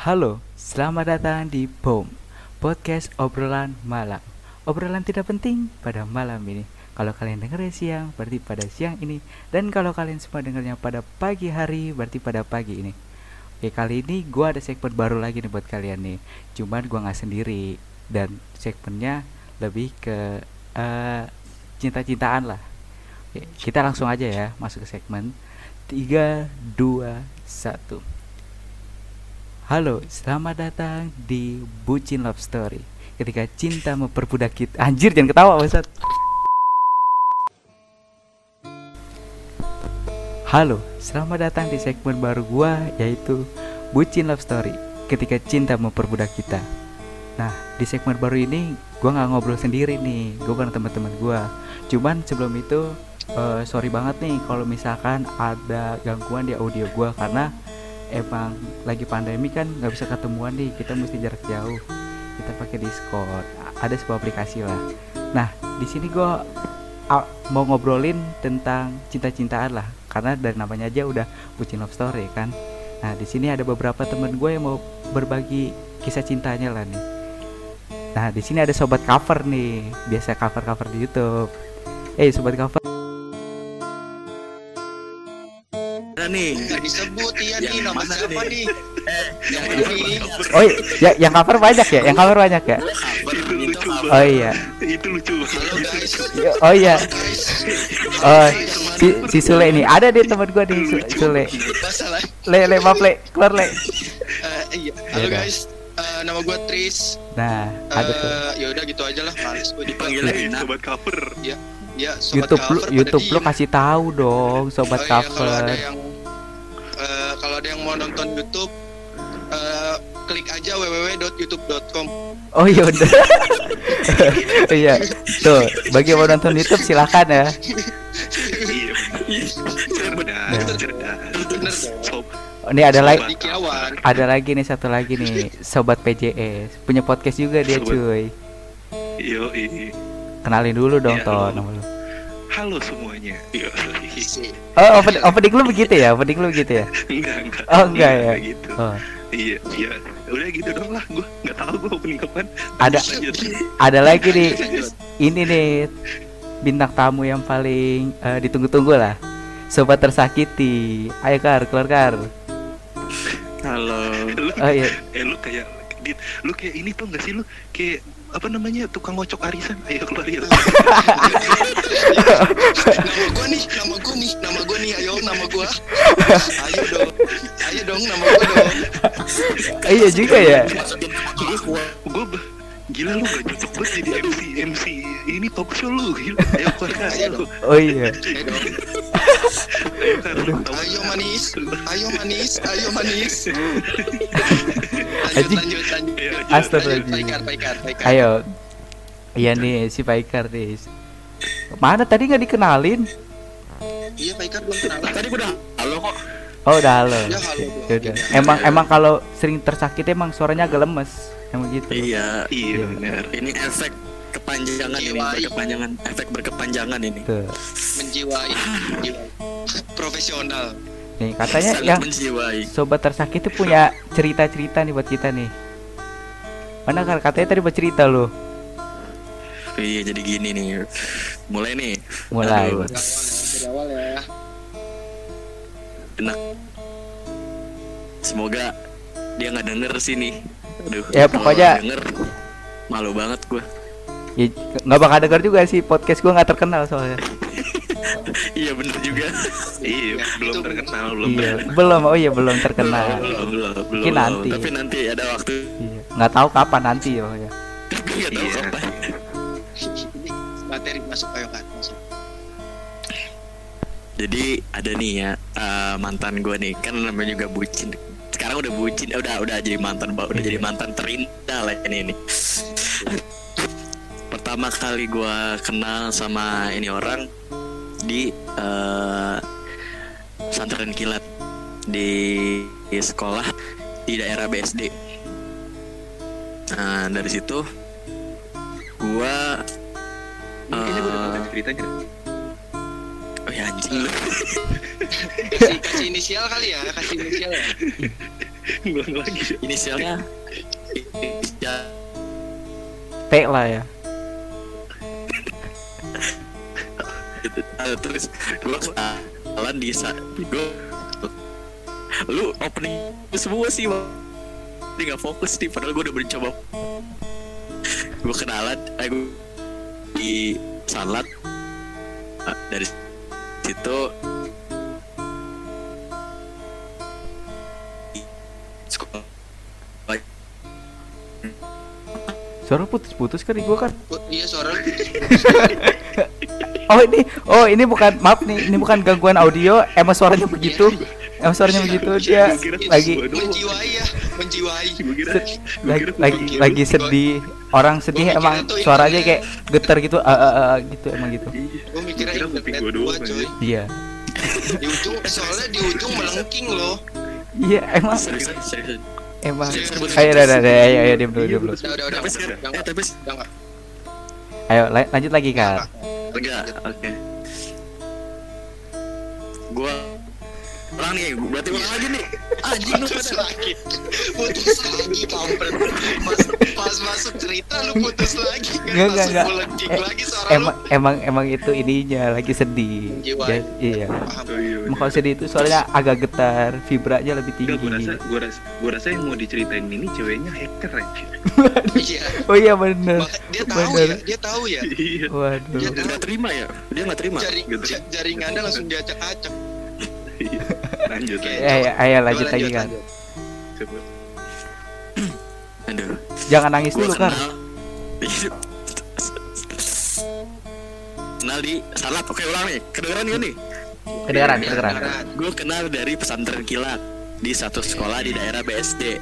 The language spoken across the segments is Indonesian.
Halo, selamat datang di POM Podcast obrolan malam. Obrolan tidak penting pada malam ini. Kalau kalian dengarnya siang, berarti pada siang ini. Dan kalau kalian semua dengarnya pada pagi hari, berarti pada pagi ini. Oke, kali ini gue ada segmen baru lagi nih buat kalian nih. Cuman gue nggak sendiri. Dan segmennya lebih ke eh, cinta-cintaan lah Oke, kita langsung aja ya masuk ke segmen 3, 2, 1 Halo, selamat datang di Bucin Love Story. Ketika cinta memperbudak kita. Anjir, jangan ketawa, Ustaz. Halo, selamat datang di segmen baru gua yaitu Bucin Love Story. Ketika cinta memperbudak kita. Nah, di segmen baru ini gua nggak ngobrol sendiri nih. Gua bareng teman-teman gua. Cuman sebelum itu eh, sorry banget nih kalau misalkan ada gangguan di audio gua karena emang lagi pandemi kan nggak bisa ketemuan nih kita mesti jarak jauh. Kita pakai Discord ada sebuah aplikasi lah. Nah di sini gue mau ngobrolin tentang cinta-cintaan lah karena dari namanya aja udah bucin love story kan. Nah di sini ada beberapa temen gue yang mau berbagi kisah cintanya lah nih. Nah di sini ada sobat cover nih biasa cover cover di YouTube eh sobat cover Mana nih? Nggak disebut iya Yang nih nama siapa nih? nih? Yang ini. oh ya yang cover banyak ya yang cover banyak ya oh iya itu lucu Halo guys. Ya, oh iya. Oh, si, si Sule nih ada deh teman gua nih Su- Sule. Le le maaf le keluar le. Eh, iya. Halo Yaudah. guys. Eh, nama gue Tris. Nah ada tuh. Eh, ya udah gitu aja lah. Males gue Dipanggil lagi. Sobat cover Ya, sobat YouTube lu cover pada YouTube lu kasih tahu dong sobat Oh iya, Kalau cover. ada yang eh, kalau ada yang mau nonton YouTube eh, klik aja www.youtube.com. Oh iya udah. iya. Tuh, bagi yang mau nonton YouTube silakan ya. iya Oh, Ini ada lagi ada lagi nih satu lagi nih sobat PJS punya podcast juga dia Sobat. cuy. yo Kenalin dulu dong Ton. halo. nama lu. Halo semuanya. Sih. Oh opening, opening lu begitu ya? Opening lu begitu ya? enggak enggak. Oh, enggak Iya, ya? gitu. Oh. iya iya. Udah gitu dong lah. Gua nggak tahu gua opening kapan. Ada ada lagi nih. Ini nih bintang tamu yang paling eh, ditunggu-tunggu lah. Sobat tersakiti. Ayo kar keluar kar. Halo. lu, oh iya. Eh lu kayak Dit, lu kayak ini tuh nggak sih lu? Kayak apa namanya tukang ngocok arisan. Ayo keluar ya nama gua nih, nama gua nih, nama gua nih, ayo nama gua. Ayo dong, ayo dong nama gua dong. Iya juga ya. Gue gila lu gak cocok banget jadi MC MC ini talk show lu gila ayo keluar oh iya Ayo manis, ayo manis, ayo manis. Lanjut, Anjing. lanjut, lanjut. Ayo, lanjut. Astagfirullahaladzim. Paikar, paikar, paikar. ayo iya nih si Paikar nih mana tadi nggak dikenalin Iya, paikar belum kenalan. Tadi udah halo kok. oh udah halo Ya halo. gua. Yaudah. emang emang kalau sering tersakit emang suaranya agak lemes emang gitu Iya. iya benar Ini efek kepanjangan ini, Jiwai. berkepanjangan, efek berkepanjangan ini. tuh Menjiwai, menjiwai. Profesional. nih katanya Sangat yang menjiwai. sobat tersakit itu punya cerita-cerita nih buat kita nih mana kan katanya tadi bercerita lo Iya, jadi gini nih. Mulai nih. mulai Aduh. Dari awal ya. Enak. Semoga dia nggak denger sini. Aduh. Ya, pokoknya- denger malu banget gua. ya nggak bakal denger juga sih podcast gua nggak terkenal soalnya Iya bener juga. iya belum Itu- terkenal belum iya terkenal belum oh iya belum terkenal belum, belum, belum. Mungkin nanti. Tapi nanti ada waktu. Iya. nggak tahu kapan nanti ya Tapi nggak tahu Iya. kapan. Materi masuk ayo kan, masuk. Jadi ada nih ya eh, mantan gue nih kan namanya juga bucin. Sekarang udah bucin, eh, udah udah jadi mantan, Mbak. udah jadi mantan terindah lah ini nih. Pertama kali gue kenal sama ini orang di eh, pesantren kilat di, di sekolah di daerah BSD. Nah dari situ gue Ini kayaknya gue udah pernah ceritanya ya anjing lu. Kasih kasih inisial kali ya kasih inisial ya. Ngulang lagi. Inisialnya inisial T lah ya. Terus gue kenalan di saat gue lu opening semua sih Bang. ini nggak fokus nih padahal gue udah mencoba. Gue kenalan eh, gue di salat Eh, dari situ suara putus-putus kan di gua kan? Oh, iya suara. Oh ini oh ini bukan maaf nih ini bukan gangguan audio. Emang suaranya begitu? Emang suaranya begitu? Dia Gua kira lagi menjiwai ya menjiwai. Lagi lagi sedih orang sedih Gua emang suaranya ini- kayak getar gitu ah, ah, ah, gitu emang gitu. Iya. gue mikirnya kuping gua doang, iya. Di ujung soalnya di ujung melengking loh. Iya emang. Emang. Ayo udah udah udah, ayo ayo diam dulu diam dulu. Ayo la- lanjut lagi kan enggak oke. Gua ulang nih berarti ulang lagi nih. Anjing lu. Putus lagi. Putus lagi kampret. Pas pas masuk cerita lu putus lagi. Kan Nggak, nggak, langsung nggak. melengking Eh, lagi suara emang emang emang itu ininya lagi sedih. Jiwa. Iya. Lu paham iya, kalau sedih itu suaranya agak getar vibranya lebih Enggak, tinggi. gua rasa, gua rasa, gua rasa yang mau diceritain ini ceweknya hacker aja. iya. Oh iya bener. Maka- dia tahu Bener. ya dia tahu ya. Iya. waduh. Dia nggak terima ya? Dia nggak terima Jaring, gitu. ja- jaringannya langsung diacak-acak. iya. Lanjut. Oke. lanjut. ya ya ayo lanjut lagi kan lanjut. Aduh. Jangan nangis gua dulu kan kenal. Di salat oke ulang nih. Kedengeran gak nih? Kedengeran Iya, kedengeran. gue kenal dari pesantren kilat di satu sekolah di daerah BSD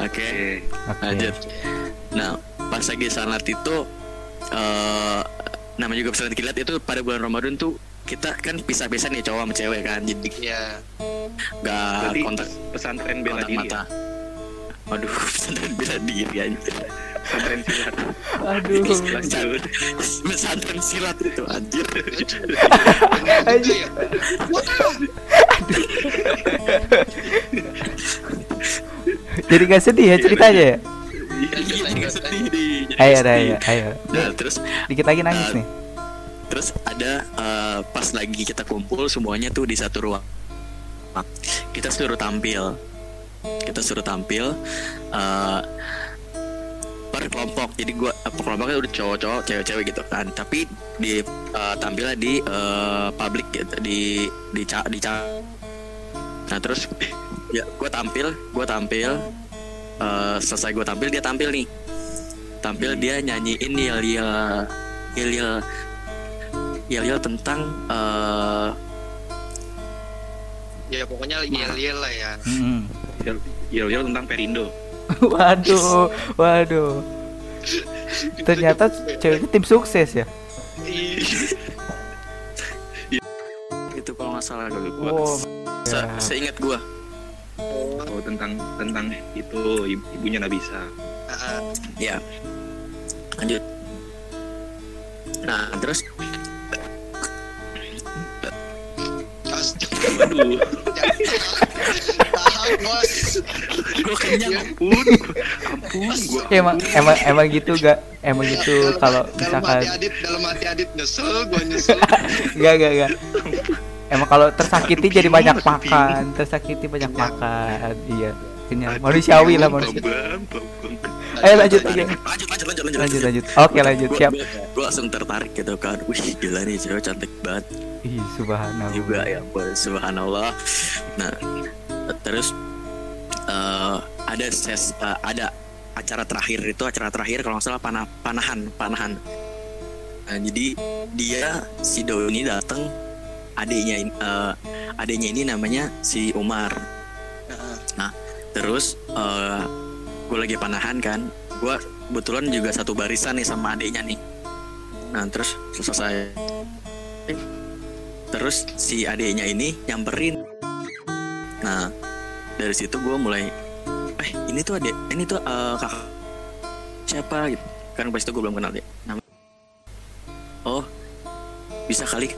oke. lanjut. Nah pas lagi salat itu eh namanya juga pesantren kilat itu pada bulan Ramadan tuh kita kan pisah-pisah nih cowok sama cewek kan jadi Iya. nggak kontak pesantren bela kontak diri mata ya? Waduh, pesantren bela diri anjir. Pesantren silat. aduh. Pesantren silat itu anjir. Ya. Tahu. jadi gak sedih ya ceritanya ya Iya. Iya, sedih nih. jadi ayo ayo ayo Nah, terus dikit lagi nangis Uh, nih terus ada eh, pas lagi kita kumpul semuanya tuh di satu ruang. Kita suruh tampil. Kita suruh tampil eh, per kelompok. Jadi gua eh, per kelompoknya udah cowok-cowok, cewek-cewek gitu kan. Tapi di eh, tampilnya di eh, publik gitu, di di ca- di ca- Nah, terus ya gua tampil, gua tampil eh, selesai gue tampil dia tampil nih tampil dia nyanyiin yel yel yel yel yel yel tentang eh Ya pokoknya yel-yel lah ya. Mm-mm. Yel-yel tentang Perindo. waduh waduh ternyata ceweknya tim sukses ya itu kalau nggak salah kalau gua wow Se ya. seingat gua Oh, tentang tentang itu ibu- ibunya Nabisa. Ah, ya lanjut nah terus Tahan bos. gua kenyang ampun, ampun, gua. emang emang emang gitu gak emang gitu Dalam- kalau dalam misalkan hati Adit, dalam hati Adit nyesel, gua nyesel. Enggak, enggak, enggak. Emang kalau tersakiti jadi banyak makan, tersakiti banyak Kenyang. makan. Iya, kenyang. Manusiawi lah manusia. Ayo lanjut aja. lanjut lanjut lanjut lanjut Lanjut lanjut. Oke, lanjut. Siap. gua, gua langsung tertarik gitu kan wih gila nih cewek cantik banget Ih, subhanallah. juga ya subhanallah nah terus eh, ada ses eh, ada acara terakhir itu acara terakhir kalau nggak salah panah panahan panahan Nah, jadi dia si Do ini datang adiknya ini eh, adiknya ini namanya si Umar terus eh gue lagi panahan kan gue kebetulan juga satu barisan nih sama adiknya nih. Nah terus selesai. Terus si adiknya ini nyamperin. Nah dari situ gue mulai eh ini tuh adik ini tuh eh, kakak siapa? Gitu. Kan pas itu gue belum kenal dia nama oh bisa kali.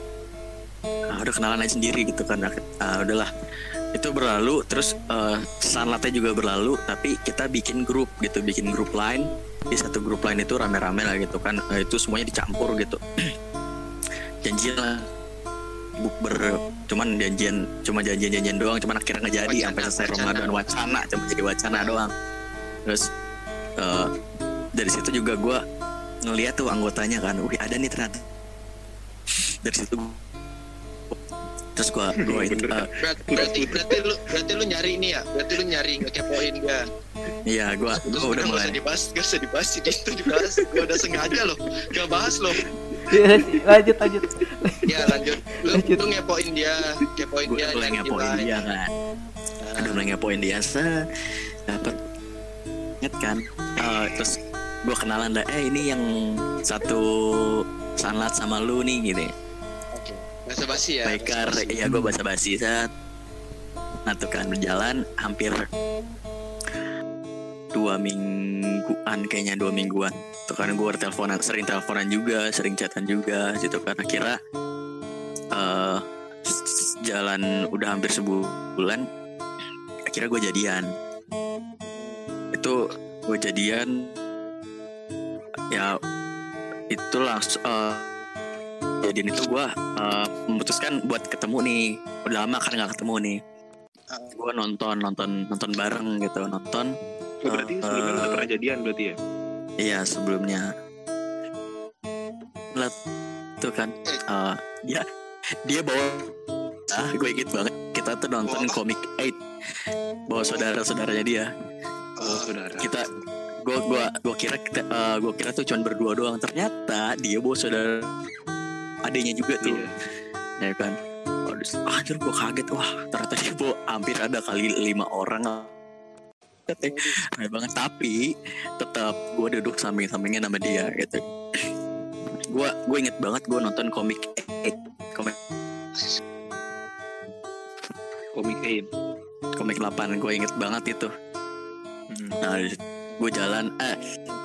Ah, udah kenalan aja sendiri gitu kan Ah, udahlah itu berlalu terus sunlightnya juga berlalu tapi kita bikin grup gitu bikin grup lain. Di satu grup lain itu rame-rame lah gitu kan Eh, itu semuanya dicampur gitu. Janjian lah. Bukber cuman janjian cuma janjian-janjian doang cuman akhirnya nggak jadi sampai selesai wacana. Ramadan. wacana cuma jadi wacana doang. Terus eh, dari situ juga gua ngeliat tuh anggotanya kan wih ada nih ternyata. Dari situ terus gua gua itu eh, Berat- berarti berarti lu berarti lu nyari ini ya? Berarti lu nyari ngekepoin dia iya gua Terus gua udah nggak usah mulai. dibahas gak usah dibahas sih itu dibahas gue udah sengaja loh gak bahas loh. Iya, lanjut lanjut. Ya lanjut. Lu, Lanjut. lu ngepoin dia kepoin gue dia mulai nyari ngepoin dia kan udah mulai ngepoin dia se. Dapet. Inget kan? Eh, terus gue kenalan dah eh ini yang satu sanlat sama lu nih gitu Oke. Bahasa basi ya. Baikar basa-basi. ya gue basa basi saat nah tuh kan berjalan hampir dua mingguan kayaknya dua mingguan tuh kan gue teleponan sering teleponan juga sering chatan juga gitu kan akhirnya s- jalan udah hampir sebulan akhirnya gue jadian itu gue jadian ya itu langsung eh, jadian itu gue eh, memutuskan buat ketemu nih udah lama kan nggak ketemu nih Ah. gue nonton nonton nonton bareng gitu nonton Oh, berarti sebelumnya lu udah pernah jadian berarti ya? iya sebelumnya lihat tuh kan eh, dia dia bawa ah gue inget banget kita tuh nonton apa? komik 8 bawa saudara saudaranya dia Oh, saudara. kita gua gua gua kira kita eh, gua kira tuh cuma berdua doang ternyata dia bawa saudara adanya juga tuh. Iya. ya kan? Aduh, anjir gue kaget. Wah ternyata dia bawa hampir ada kali lima orang. Katanya, aneh banget. Tapi tetap gue duduk samping-sampingnya sama dia gitu. Gue gue inget banget gue nonton komik 8 komik Komik Aid. komik 8 gue inget banget itu. Hmm. nah gue jalan eh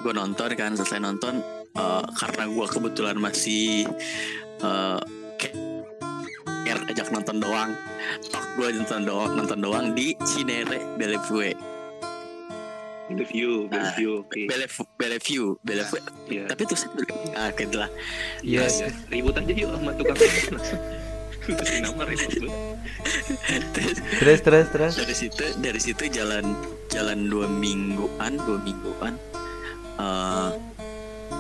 gue nonton kan selesai nonton eh, karena gue kebetulan masih eh kayak ajak nonton doang gue nonton doang nonton doang di Cinere Bellevue Bellevue, Bellevue, oke. Bellevue Bellevue Bellevue Iya. tapi tuh ah gitu lah Iya. Iya, ribut aja yuk sama tukang lu. Terus Terus terus terus. dari situ dari situ jalan jalan dua mingguan dua mingguan eh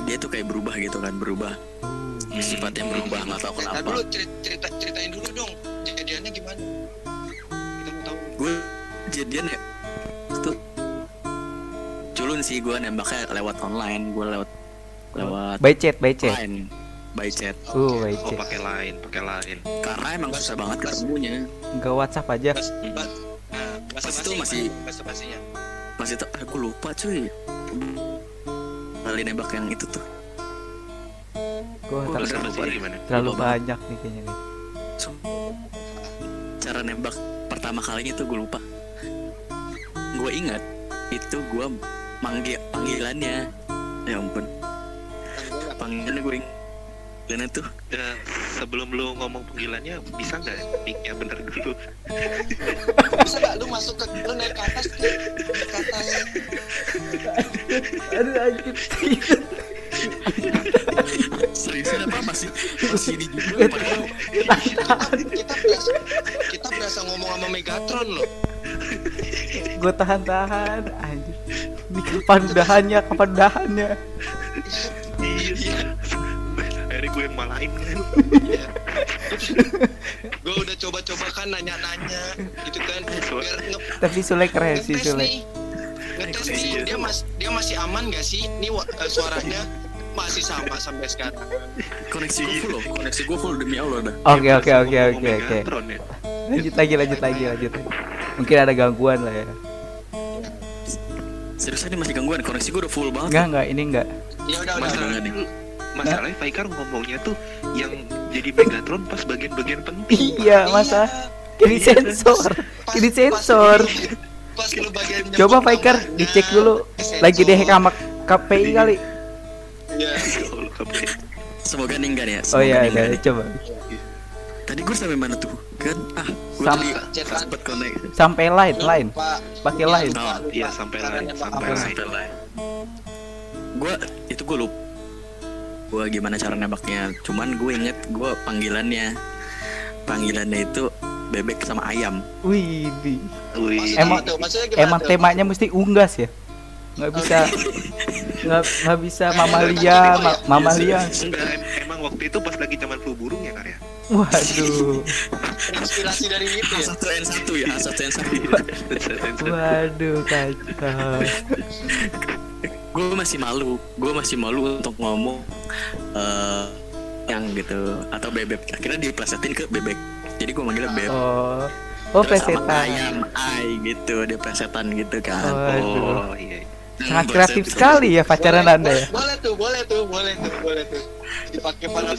dia tuh kayak berubah gitu kan berubah sifatnya berubah nggak tahu Nah, kenapa. dulu cerita, cerita ceritain dulu dong kejadiannya gimana? Kita mau tahu. Gue jadian ya itu culun sih gue nembaknya lewat online gue lewat lewat By chat, by chat. line by chat. Uh, by Oh, chat. pakai lain, pakai lain. karena emang susah banget ketemunya. Enggak WhatsApp aja. Bas, bas, nah, Pas itu masih- bahasa basinya? masih tuh aku lupa cuy. Kali nembak yang itu tuh Gimana? terlalu banyak nih kayaknya nih. So- cara nembak pertama kalinya tuh gue lupa gue ingat itu gue manggil panggilannya ya ampun panggilannya gue ingat panggilannya tuh Eh, sebelum lu ngomong panggilannya, bisa nggak mic-nya bener dulu? bisa gak lu masuk ke lu naik ke atas tuh ke atas Aduh anjir. Seriusan apa masih masih di juga padahal kita, kita berasa kita berasa ngomong sama Megatron loh Gue tahan-tahan anjir. Ini kapan udahannya? Kapan udahannya? Iya. Akhirnya gue yang malahin kan. Iya. gue udah coba-coba kan nanya-nanya gitu kan biar Tapi Sule keren sih Sule. ngetes nih dia mas dia masih aman gak sih wa- eh, suaranya masih sama sampai sekarang koneksi gue full loh koneksi gue full demi allah dah Oke oke oke oke oke. Ya. Lanjut lagi lanjut lagi lanjut. Mungkin ada gangguan lah ya. seriusan ini masih gangguan koneksi gue udah full banget Enggak enggak ini enggak. ya udah udah Masalah nih. Masalahnya Faikar ngomongnya tuh yang jadi Megatron pas bagian-bagian penting. Iya masa ini Iya, sensor. Pas- Ini pas sensor. pas lu bagian Coba namanya, dicek dulu. sensor. Lagi deh sama KPI kali. Iya. Ya Allah, apa ya? semoga ninggal ya Oh semoga iya ninggal ada ya. coba. tadi gue sampai mana tuh kan ah gue Sam- tadi sempet connect sampai lain lain pakai Iya, lain Oh, iya, sampai lain, sampai lain. gue itu gue lupa gue gimana cara nembaknya cuman gue inget gue panggilannya panggilannya itu bebek sama ayam wih Wih, Emang- maksudnya gimana emang tuh? temanya mesti unggas ya nggak bisa. Nggak nggak bisa. Mamalia ma- mamalia Enggak, em- emang waktu itu pas lagi zaman flu burung ya kak ya? waduh. Inspirasi dari itu ya. A1N1 ya A1N1 waduh kacau. Gue masih malu. Gue masih malu untuk ngomong eh yang gitu atau bebek. Akhirnya diplesetin ke bebek. Jadi gue manggilnya bebek oh. Oh Terus ayam ay gitu dia plesetan gitu kan. Waduh. Oh iya. Sangat kreatif sekali ya pacaran Boleh, anda ya. Boleh, tuh, boleh tuh, boleh tuh, boleh tuh. Dipakai para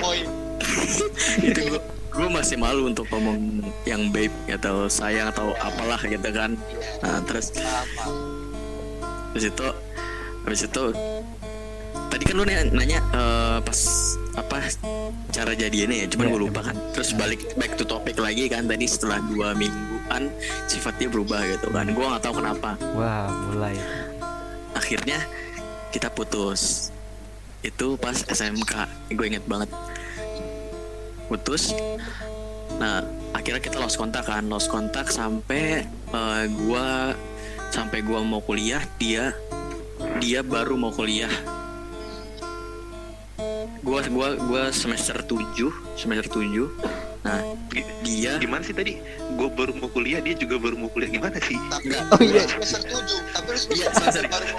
poin. itu gue gue masih malu untuk ngomong yang babe atau sayang atau apalah gitu kan. Nah terus Apa? habis itu habis itu tadi kan lu nanya, nanya eh, pas apa cara jadiannya ya cuman Iya, gue lupa kan. Terus balik back to topic lagi kan tadi setelah dua mingguan sifatnya berubah gitu kan. Gue nggak tahu kenapa. Wah mulai akhirnya kita putus. Itu pas SMK gue inget banget. Putus. Nah akhirnya kita lost kontak kan. Lost kontak sampai eh, gua sampai gua mau kuliah dia dia baru mau kuliah. Gua gua gua semester 7 semester 7 nah dia Gimana sih tadi? Gue baru mau kuliah, dia juga baru mau kuliah. Gimana sih? Tapi Enggak. Oh, iya. semester 7, tapi lu Iya, semester sorry, baru mau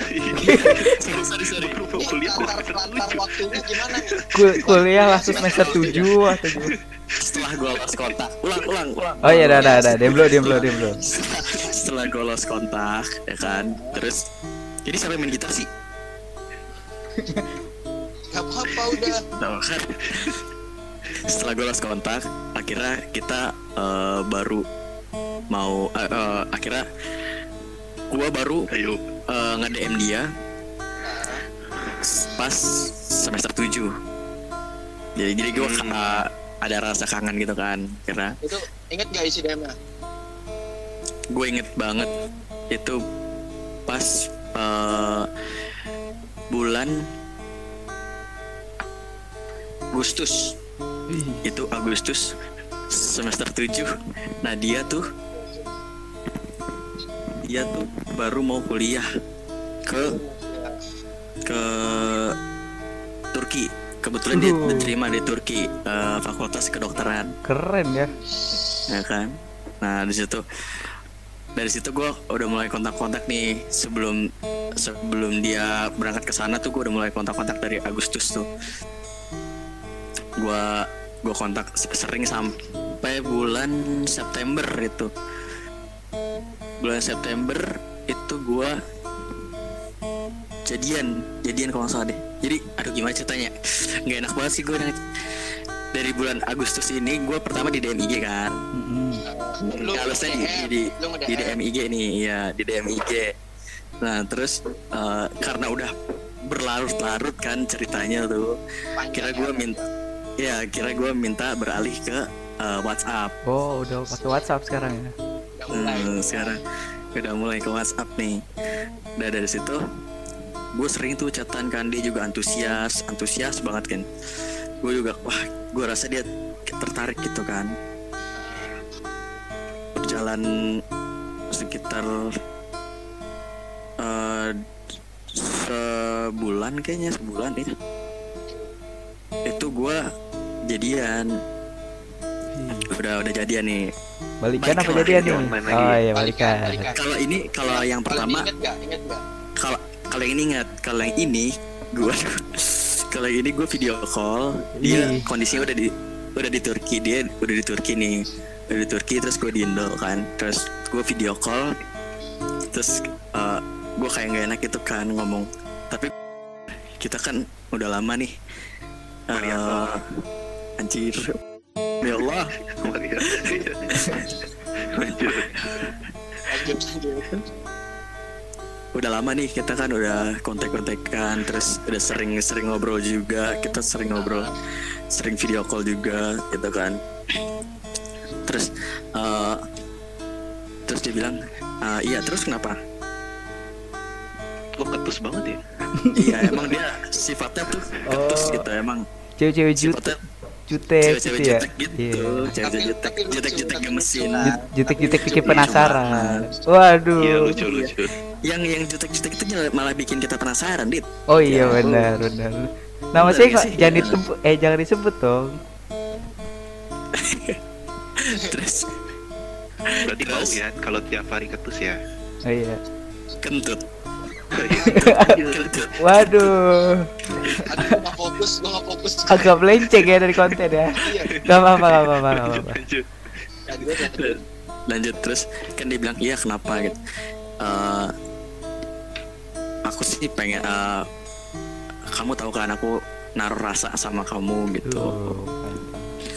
sorry sorry sorry Baru mau kuliah, gue tujuh. waktunya gimana nih? Kul- kuliah langsung semester 7 atau gimana? setelah gua lost kontak ulang ulang ulang Oh iya, dah, dah, dah. Demblo, demblo, demblo. setelah gue lost kontak ya kan terus jadi sampai main gitar sih Gak apa-apa udah. Tahu kan setelah gue lost kontak akhirnya kita eh, baru mau eh, eh, akhirnya gue baru Ayo. eh, nge-DM dia pas semester 7 jadi jadi gue Hmm. ada rasa kangen gitu kan karena Itu inget gak isi DM-nya? gue inget banget itu pas eh, bulan Agustus itu Agustus semester 7 nah dia tuh dia tuh baru mau kuliah ke ke Turki. Kebetulan dia Aduh. diterima di Turki eh, fakultas kedokteran. Keren ya. ya kan? Nah di situ dari situ gue udah mulai kontak-kontak nih. Sebelum sebelum dia berangkat ke sana tuh gue udah mulai kontak-kontak dari Agustus tuh. Gue gue kontak sering sampai bulan September itu. Bulan September itu gue jadian jadian kalau nggak salah deh. Jadi aduh gimana ceritanya? Nggak enak banget sih gue dari bulan Agustus ini gue pertama di DM IG kan. Mm-mm. Lu halusnya di, di, di nge-DM. DM IG nih ya di DM IG nah terus eh, karena udah berlarut-larut kan ceritanya tuh kira gue minta ya kira gue minta beralih ke eh, WhatsApp. Oh, udah pakai WhatsApp sekarang ya. Hmm, sekarang udah mulai ke WhatsApp nih. Udah dari situ gue sering tuh chatan kan dia juga antusias antusias banget kan. Gue juga wah gue rasa dia tertarik gitu kan. Berjalan sekitar eh, sebulan kayaknya sebulan ya. Itu gue jadian. Ih, udah udah jadian nih. Balikan apa jadian nih? Oh iya, Balikan, balikan. balikan. kalau ini kalau yang pertama gak? Gak? kalau kalau yang ini ingat. Kalau yang ini gue kalau yang ini gue video call. Dia kondisinya udah di udah di Turki. Dia udah di Turki nih. Udah di Turki terus gue di Indo kan. Terus gue video call. Terus eh, gue kayak nggak enak gitu kan ngomong. Tapi kita kan udah lama nih. Mariano. Anjir ya Allah. Lanjut. Lanjut, udah lama nih kita kan udah kontak-kontakan terus udah sering-sering ngobrol juga kita sering ngobrol sering video call juga gitu kan terus eh, terus dia bilang "Eh, iya terus kenapa Kok ketus banget ya? iya emang dia sifatnya tuh ketus Oh. gitu emang Cewek-cewek sifatnya jutek cewek-cewek gitu ya. jutek gitu Iya. cewek jutek jutek jutek gemesin lucu. Jut- Jutek-jutek bikin penasaran. Waduh. Iya lucu lucu. yang yang jutek jutek itu malah bikin kita penasaran dit Oh iya Ya, benar benar. Nama saya nggak kok jangan Iya. disebut eh jangan disebut dong. terus Berarti bau Terus? ya kalau tiap hari ketus ya. Oh iya. Iya. kentut Waduh. Aduh, gua nggak fokus, gua nggak fokus. Agak melenceng ya dari konten ya. Iya, Gak apa-apa, gak apa-apa, gak apa-apa. Lanjut. terus kan dia bilang iya kenapa gitu Eh, aku sih pengen eh, kamu tahu kan aku naruh rasa sama kamu gitu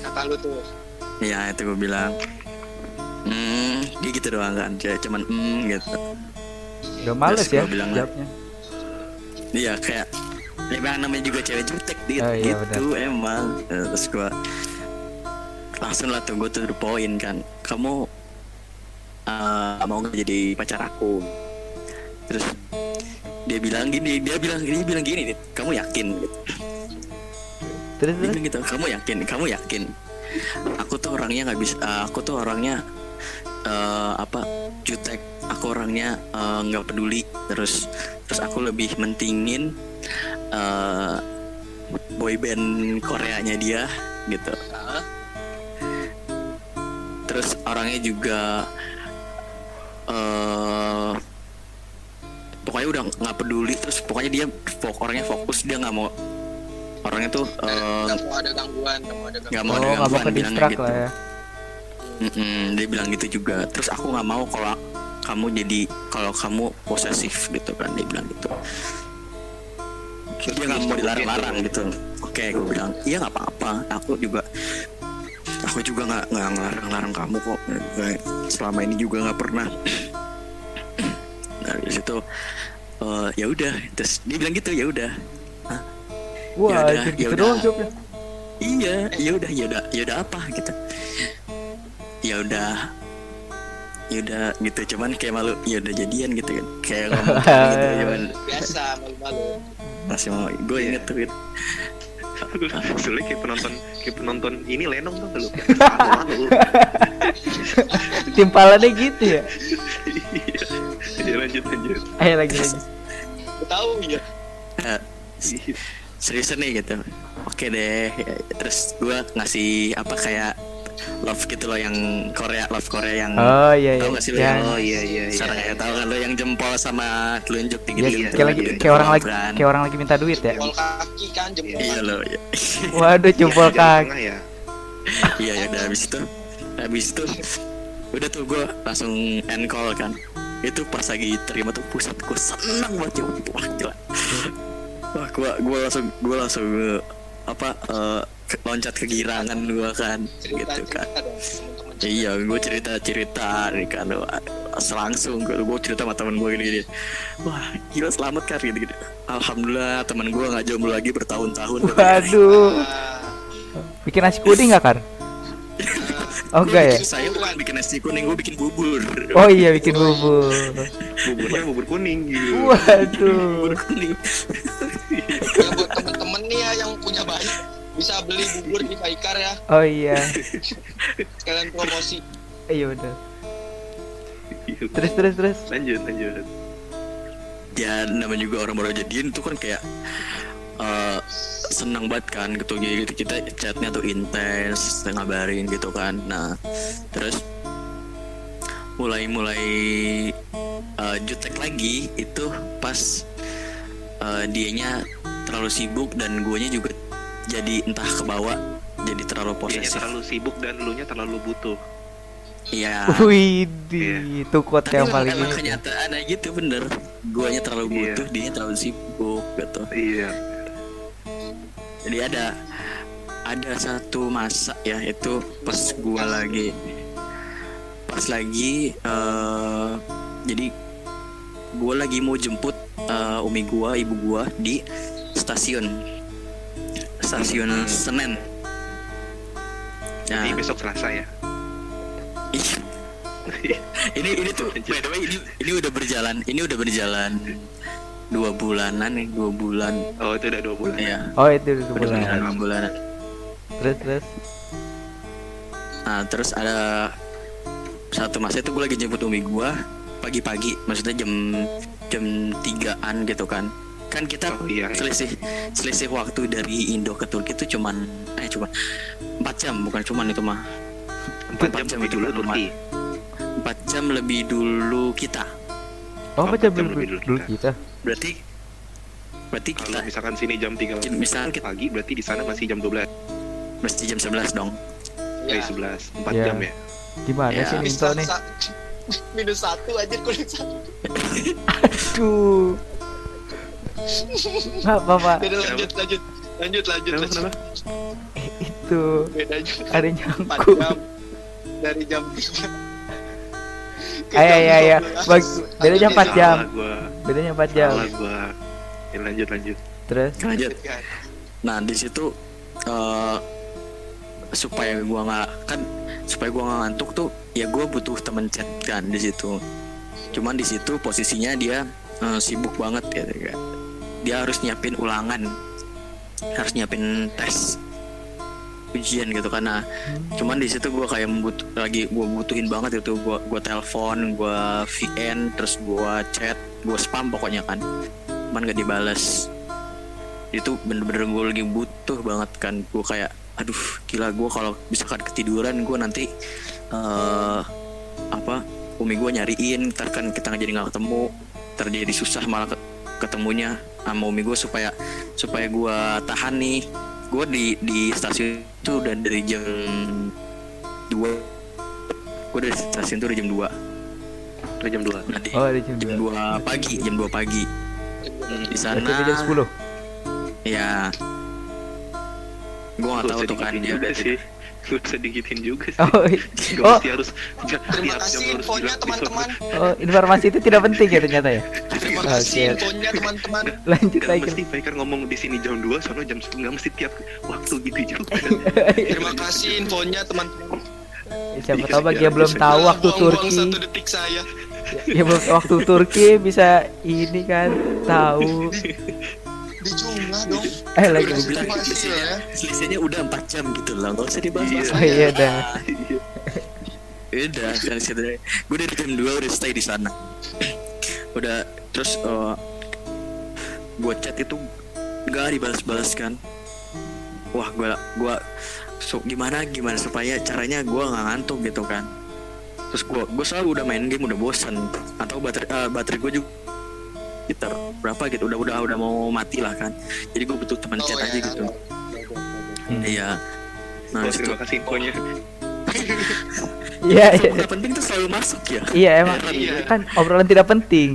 kata lu tuh. ya itu gue bilang hmm dia gitu doang kan dia cuman hmm gitu Udah males ya gua bilang, jawabnya. iya kayak ya emang namanya juga cewek jutek dit, Oh, iya, gitu emang. Eh, terus gue langsung lah tuh gue tuh the point kan. Kamu eh, mau nggak jadi pacar aku? Terus dia bilang gini dia bilang gini dia bilang gini kamu yakin? Gitu. Terus dia terus. bilang gitu kamu yakin? Kamu yakin? Aku tuh orangnya nggak bisa eh, aku tuh orangnya eh, apa jutek. Aku orangnya eh, nggak peduli. Terus terus aku lebih mentingin eh boyband Koreanya dia gitu. Terus orangnya juga eh pokoknya udah nggak peduli. Terus pokoknya dia fok orangnya fokus. Dia nggak mau orangnya tuh Nggak mau ada gangguan, nggak mau ada nggak gangguan. mau Oh, ada mau gangguan ke bilangnya distract gitu. lah ya. Mm-mm, dia bilang gitu juga. Terus aku nggak mau kalau kamu jadi kalau kamu posesif gitu kan dia bilang gitu. Dia nggak mau dilarang-larang gitu. oke gue bilang iya nggak apa-apa. Aku juga aku juga nggak nggak ngelarang-larang kamu kok. Selama ini juga nggak pernah. Nah dari situ eh, ya udah. Terus dia bilang gitu ya udah. Wah, Yaudah, gitu, gitu jawabnya. iya ya udah ya udah ya udah apa gitu ya udah ya udah gitu cuman kayak malu ya udah jadian gitu kan kayak ngomong kayak gitu cuman Biasa, malu-malu. masih mau gue inget tuh gitu. Soalnya kayak penonton kayak penonton ini lenong tuh lu. Timpalannya gitu ya. Iya. Ya, lanjut lanjut. Ayo lagi lagi. Tahu ya. Eh, seriusan nih gitu oke deh Ya, terus gue ngasih apa kayak love gitu loh yang Korea love Korea yang Oh iya iya. Tahu nggak sih lu Yang- yang- Oh iya iya iya. Sekarang ya tahu kan lo yang jempol sama telunjuk Ya, tinggi Iya, tinggi kayak lagi kayak orang lagi kayak orang lagi minta duit ya. Jempol kaki kan, jempol iya lo iya Waduh jempol Jalan kaki. ya. iya ya udah habis itu habis itu udah tuh gue langsung end call kan itu pas lagi terima tuh pusat gue seneng banget ya wah gila wah gue gue langsung gue langsung eh, apa ke- loncat kegirangan gue kan Cerita, gitu kan iya gue cerita cerita nih kan langsung gue gue cerita sama teman gue gini, gini wah gila selamat kan gitu gitu alhamdulillah teman gue nggak jomblo lagi bertahun-tahun Waduh. Bikin nasi kuning gak kan? Oh enggak ya? saya bukan bikin nasi kuning gue bikin bubur Oh iya bikin bubur. Buburnya bubur kuning gitu. Waduh. bubur kuning ya buat temen-temen nih ya yang punya bayi bisa beli bubur di Baikar ya Oh iya. sekalian promosi Iya udah. Terus terus terus. Lanjut lanjut. ya namanya juga orang baru jadian tuh kan kayak eh senang banget kan gitu gitu kita chatnya tuh intens ngabarin gitu kan nah terus mulai mulai eh, jutek lagi itu pas eh, dianya terlalu sibuk dan guanya juga jadi entah kebawa jadi terlalu Dianya posesif. terlalu sibuk dan lu nya terlalu butuh. iya. Widih, itu quote tapi yang paling emang kenyataan aja gitu bener. Guanya terlalu Iya. butuh dia terlalu sibuk gitu. Iya. jadi ada ada satu masa ya itu pas gua lagi pas lagi eh jadi gua lagi mau jemput eh, umi gua ibu gua di stasiun stasiun Senen Jadi Nah, besok Selasa ya. iya. ini ini tuh by the way ini ini udah berjalan ini udah berjalan dua bulanan nih dua bulan Oh itu udah dua bulan. ya Oh itu udah berjalan bulan. dua bulanan Terus terus. nah terus ada satu masa itu gue lagi jemput umi gue pagi-pagi maksudnya jam jam tigaan gitu kan kan kita Oh iya. iya. selisih selisih waktu dari Indo ke Turki itu cuman eh cuman empat jam bukan cuman itu mah Empat Empat jam jam lebih itu dulu kan Turki. empat jam lebih dulu kita Oh Oh, baca jam dulu, lebih dulu dulu kita. kita. berarti berarti kita Kalau misalkan sini jam 3 misalkan kita pagi berarti di sana masih jam 12 mesti jam 11 dong dari Ya. 11 4 Ya. jam ya. Gimana Ya. sih Minus Ninto nih? minus satu aja kulit satu. Aduh. Apa-apa. Beda lanjut lanjut lanjut lanjut. Kenapa, lanjut. kenapa? Itu Beda juga. ada Empat nyangkut. jam dari jam tiga. ke Ayo jam. 12. Bag, bedanya 4 jam. Bedanya 4 jam. Salah gua. Ya, lanjut lanjut. Terus lanjut nah di situ eh, supaya gua nggak kan supaya gua nggak ngantuk tuh ya gua butuh temen chat kan di situ cuman di situ posisinya dia eh, sibuk banget ya kan. Dia harus nyiapin ulangan. Harus nyiapin tes. Ujian gitu karena cuman di situ gua kayak membut lagi gua butuhin banget itu. Gua gua telepon gua VN terus gua chat gua spam pokoknya kan. Cuman gak dibales. Itu bener-bener gue lagi butuh banget kan. Gue kayak aduh gila gue kalau misalkan ketiduran gue nanti eh apa umi gue nyariin. Ntar kan kita jadi nggak ketemu. Terjadi susah malah ke- ketemunya sama umi gue supaya supaya gue tahan nih gue di di stasiun itu udah dari jam 2 gue dari stasiun itu udah jam 2 Udah jam 2. nah, di, oh ada jam jam 2. 2 pagi jam 2 pagi di sana Berarti jam 10. Ya. Gue gak tahu tuh kan dia juga udah sih. Lu bisa digitin juga sih. Oh, Gak oh, harus Terima tiap jam harus teman-teman. oh, informasi itu tidak penting ya ternyata ya. Terima Oke. kasih infonya teman-teman. Lanjut Gak lagi. mesti Faker ngomong di sini jam 2 soalnya jam 10 gak mesti tiap waktu gitu juga. Terima kasih infonya teman-teman. Siapa Iya, tahu bagi iya, yang belum tahu Jangan waktu Turki, satu detik saya. ya belum tahu waktu Turki bisa ini kan tahu. Di jumlah dong. Eh lagi Gue bilang selisihnya, ya. selisihnya udah 4 jam gitu lah Gak usah dibahas Iya. Oh iya dah. Udah kan Gue dari jam 2 udah stay di sana Udah Terus eh, Gue chat itu Gak dibalas-balas kan? Wah gue gua so, Gimana gimana supaya caranya gue gak ngantuk gitu kan? Terus gue gue selalu udah main game udah bosan Atau baterai eh, baterai gue juga sekitar berapa gitu udah udah udah mau mati lah kan? Jadi gue butuh teman Oh, chat ya. aja gitu. Hmm. iya. Nah Bos, itu terima kasih infonya. Iya iya. Nggak penting tuh selalu masuk ya Iya emang Iya. kan obrolan tidak penting.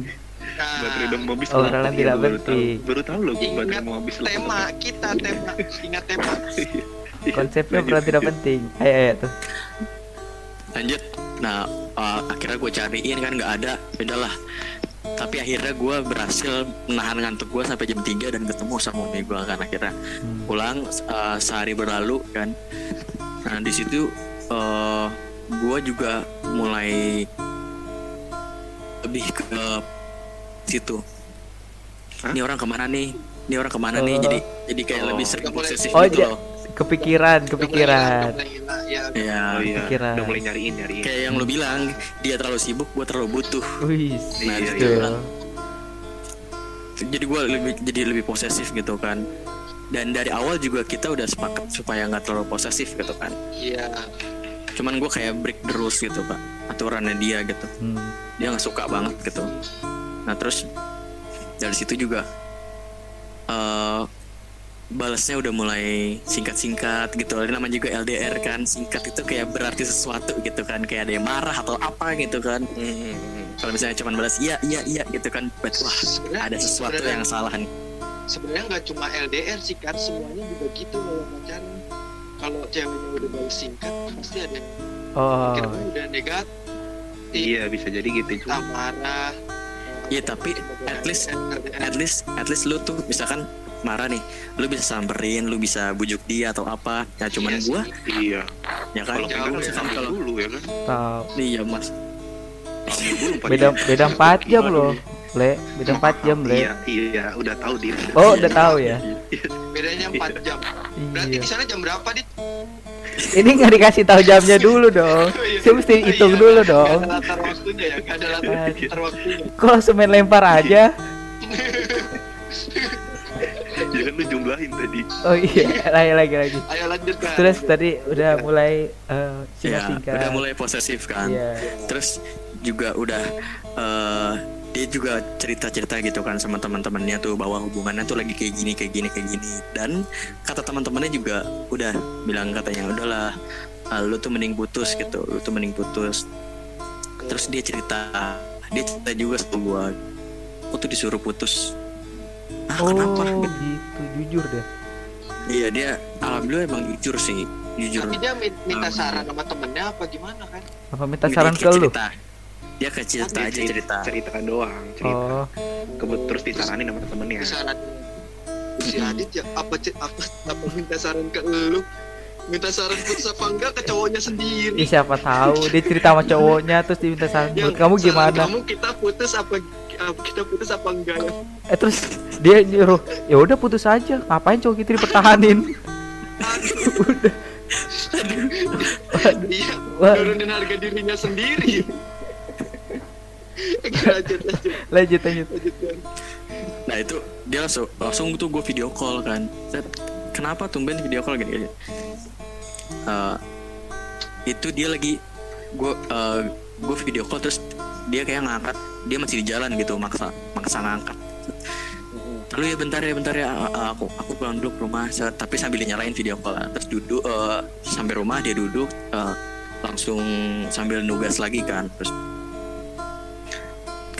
Baterai udah mau habis. Obrolan Iya, tidak baru tahu. penting. Baru tahu loh baterai mau habis tema kita tema ingat tema Konsepnya Lanjut, obrolan tidak penting. Ayo ayo tuh. lanjut nah eh, akhirnya gue cariin kan nggak ada udahlah tapi akhirnya gue berhasil menahan ngantuk gue sampai jam 3 dan ketemu sama umi gue kan akhirnya Hmm. pulang eh, sehari berlalu kan nah di situ eh gue juga mulai lebih ke situ Hah? ini orang ke mana nih ini orang ke mana nih Oh. jadi jadi kayak Oh. lebih sering posesif Oh, gitu iya. loh Kepikiran, kepikiran. Udah mulai hilang, ya ya Oh iya, Pikiran. udah mulai nyariin nyariin. kayak yang lo bilang dia terlalu sibuk gue terlalu butuh Wih, Nah, Iya, itu. betul. jadi gue lebih jadi lebih posesif gitu kan dan dari awal juga kita udah sepakat supaya nggak terlalu posesif gitu kan iya cuman gue kayak break the rules gitu pak. Aturannya dia gitu. Hmm. dia nggak suka banget gitu. Nah terus dari situ juga eh balasnya udah mulai singkat-singkat gitu. Namanya juga LDR kan. Singkat itu kayak berarti sesuatu gitu kan. Kayak ada yang marah atau apa gitu kan. Hmm, kalau misalnya cuman balas iya iya iya gitu kan. Berarti wah Sebenarnya- ada sesuatu sebenarnya- yang salah nih. Sebenarnya nggak cuma LDR sih kan. Semuanya juga gitu kalau pacaran kalau ceweknya udah balas singkat pasti ada yang Oh, kira udah negatif Iya bisa jadi gitu juga. marah Iya, tapi at least- at least at least lu tuh misalkan marah nih lu bisa samperin lu bisa bujuk dia atau apa ya cuman Iya gua sih. Iya. ya kan Kalau jauh kan ya. Kalau- dulu ya kan. Tahu. iya mas dulu, Pak. Beda beda 4 jam loh. Le, beda 4 jam, Le. Iya, iya, udah tahu dia. Oh, udah tahu ya. Bedanya 4 jam berarti Iya. di sana jam berapa dit Ini nggak dikasih tahu jamnya dulu dong. Saya mesti Oh, hitung iya. dulu dong. ada latar waktunya ya ada latar, waktunya langsung main lempar aja? Ya kan lu jumlahin tadi. Oh iya, lagi lagi lagi. ayo lanjutkan Terus tadi udah mulai eh ya udah mulai posesif kan Iya. terus juga udah eh, dia juga cerita-cerita gitu kan sama teman-temannya tuh bahwa hubungannya tuh lagi kayak gini kayak gini kayak gini. Dan kata teman-temannya juga udah bilang katanya udahlah eh, lu tuh mending putus gitu. Lu tuh mending putus. Terus dia cerita dia cerita juga sama gua aku tuh disuruh putus. Ah Oh, kenapa? gitu. Jujur deh. iya dia alhamdulillah emang jujur sih jujur. Tapi dia min- minta saran sama temennya apa gimana kan? Apa minta saran ke lu? cerita. Dia ke cerita Dia aja cerita cerita doang, cerita. Oh, Kebut terus disaranin sama temennya. saran si Adit ya apa apa apa minta saran ke lu minta saran putus apa enggak ke cowoknya sendiri ya siapa tahu dia cerita sama cowoknya terus diminta saran buat Yang kamu saran gimana? kamu kita putus apa kita putus apa enggak ya Eh terus dia nyuruh, ya udah putus aja. Ngapain cowok kita dipertahanin? udah. iya Wah. nurunin harga dirinya sendiri Lanjut lanjut Lanjut lanjut. Nah itu dia langsung langsung tuh gue video call kan. Set, Kenapa tumben video call gini? gini? Eh, itu dia lagi gue gue video call terus dia kayak ngangkat dia masih di jalan gitu maksa maksa ngangkat. Lalu ya bentar ya bentar ya eh, aku aku pulang dulu ke rumah tapi sambil nyalain video call terus duduk eh, sampai rumah dia duduk eh, langsung sambil nugas lagi kan terus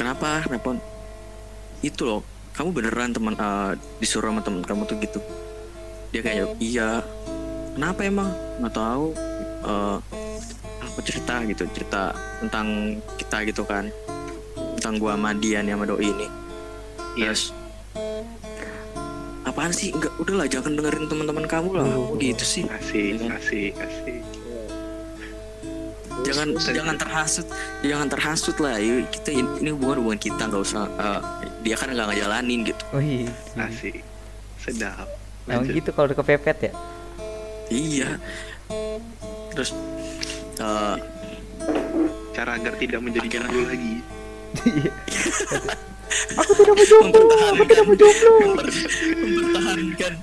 kenapa? Kenapa? Itu loh. Kamu beneran teman eh, disuruh sama teman kamu tuh gitu? Dia kayak iya. Kenapa emang? Nggak tahu. Eh aku cerita? gitu. Cerita tentang kita gitu kan. Tentang gua sama dia nih sama doi ini. Yes apaan sih? Enggak udahlah jangan dengerin teman-teman kamu lah. Oh. gitu sih. Asik, asik, asik. Jangan jangan terhasut jangan terhasut lah Yuk, kita ini, hubungan hubungan kita nggak usah eh, dia kan nggak ngejalanin gitu Oh iya. Asik. Sedap. Emang Lanjut. gitu kalau udah kepepet ya? iya terus eh, Cara agar tidak menjadi jomblo lagi. Aku tidak mau jomblo, aku tidak mau jomblo. mempertahankan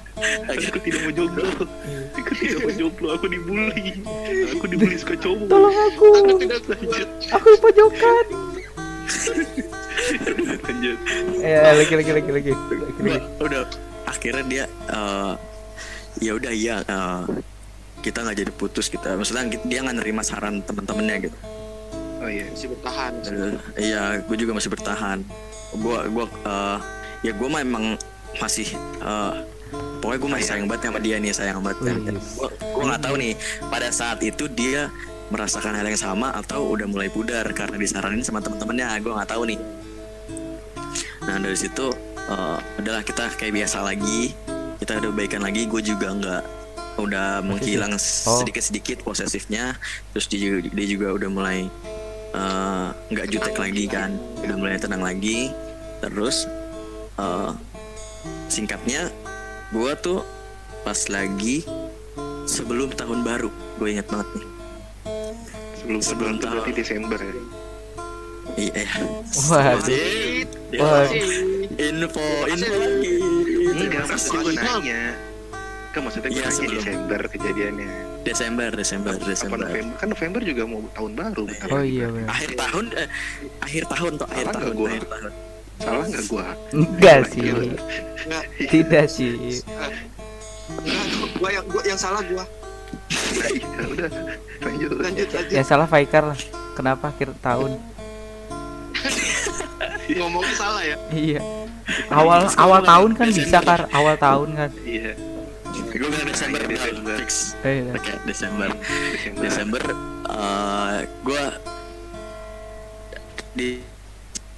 Aku tidak mau jomblo. Aku tidak mau jomblo. Aku dibully. Aku dibully suka cowok. Tolong aku, aku tidak kuat aku dipojokan. Lanjut. Eh lagi lagi lagi lagi. udah, udah akhirnya dia eh, ya udah iya eh, kita nggak jadi putus kita maksudnya dia nggak nerima saran teman-temannya gitu Oh iya. masih bertahan Eh, iya gue juga masih bertahan gue gua eh, ya gue mah emang masih eh, pokoknya gue masih sayang. banget sama dia nih sayang banget. Kan. Gue gue nggak tahu nih pada saat itu dia merasakan hal yang sama atau udah mulai pudar karena disaranin sama teman-temannya gue nggak tahu nih. Nah dari situ eh, adalah kita kayak biasa lagi kita udah baikan lagi gue juga nggak udah menghilang Oh. sedikit-sedikit posesifnya terus dia, juga- dia juga udah mulai eh, nggak jutek lagi kan udah mulai tenang lagi terus eh, singkatnya gue tuh pas lagi sebelum tahun baru gue ingat banget nih Sebelum Sebelum itu berarti tahun. Desember ya. iya Wah. lagi. info info lagi Enggak, maksud gue nanya. Kan maksudnya gue Iya, nanya sebelum. Desember kejadiannya. Desember Desember Apa Desember November? Kan November juga mau tahun baru. bentar Oh iya benar. akhir tahun eh, akhir tahun tuh akhir tahun gua? akhir tahun Salah nggak gua? Enggak sih. Enggak. Tidak sih. Enggak, gua yang gua yang salah gua. Ya udah, lanjut. Lanjut lanjut. Yang salah Faikar lah. Kenapa akhir tahun? Ngomongnya salah ya. Iya. Awal awal tahun kan bisa kar awal tahun kan. Iya, gue bilang Desember udah, Desember. fix Eh, iya. oke Desember Desember. Desember eh gue di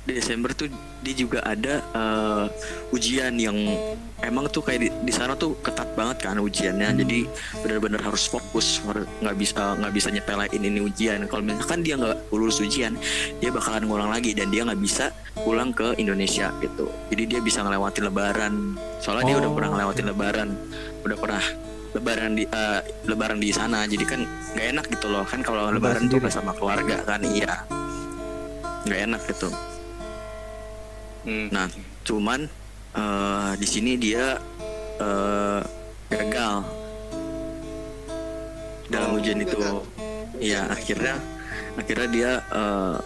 Desember tuh dia juga ada eh, ujian yang emang tuh kayak di, di sana tuh ketat banget kan ujiannya. Hmm. jadi benar-benar harus fokus nggak bisa nggak bisa nyepelein ini ujian. Kalau misalkan dia nggak lulus ujian dia bakalan ngulang lagi dan dia nggak bisa pulang ke Indonesia gitu. Jadi dia bisa ngelewatin Lebaran. Soalnya dia udah Oh, pernah ngelewatin oke. Lebaran. Udah pernah Lebaran di eh, Lebaran di sana. Jadi kan nggak enak gitu loh. Kan kalau Lebaran tuh sama keluarga kan iya. Nggak enak gitu Hmm. Nah, cuman eh, di sini dia eh, gagal dalam Oh, ujian itu. gagal. Ya, akhirnya akhirnya dia eh,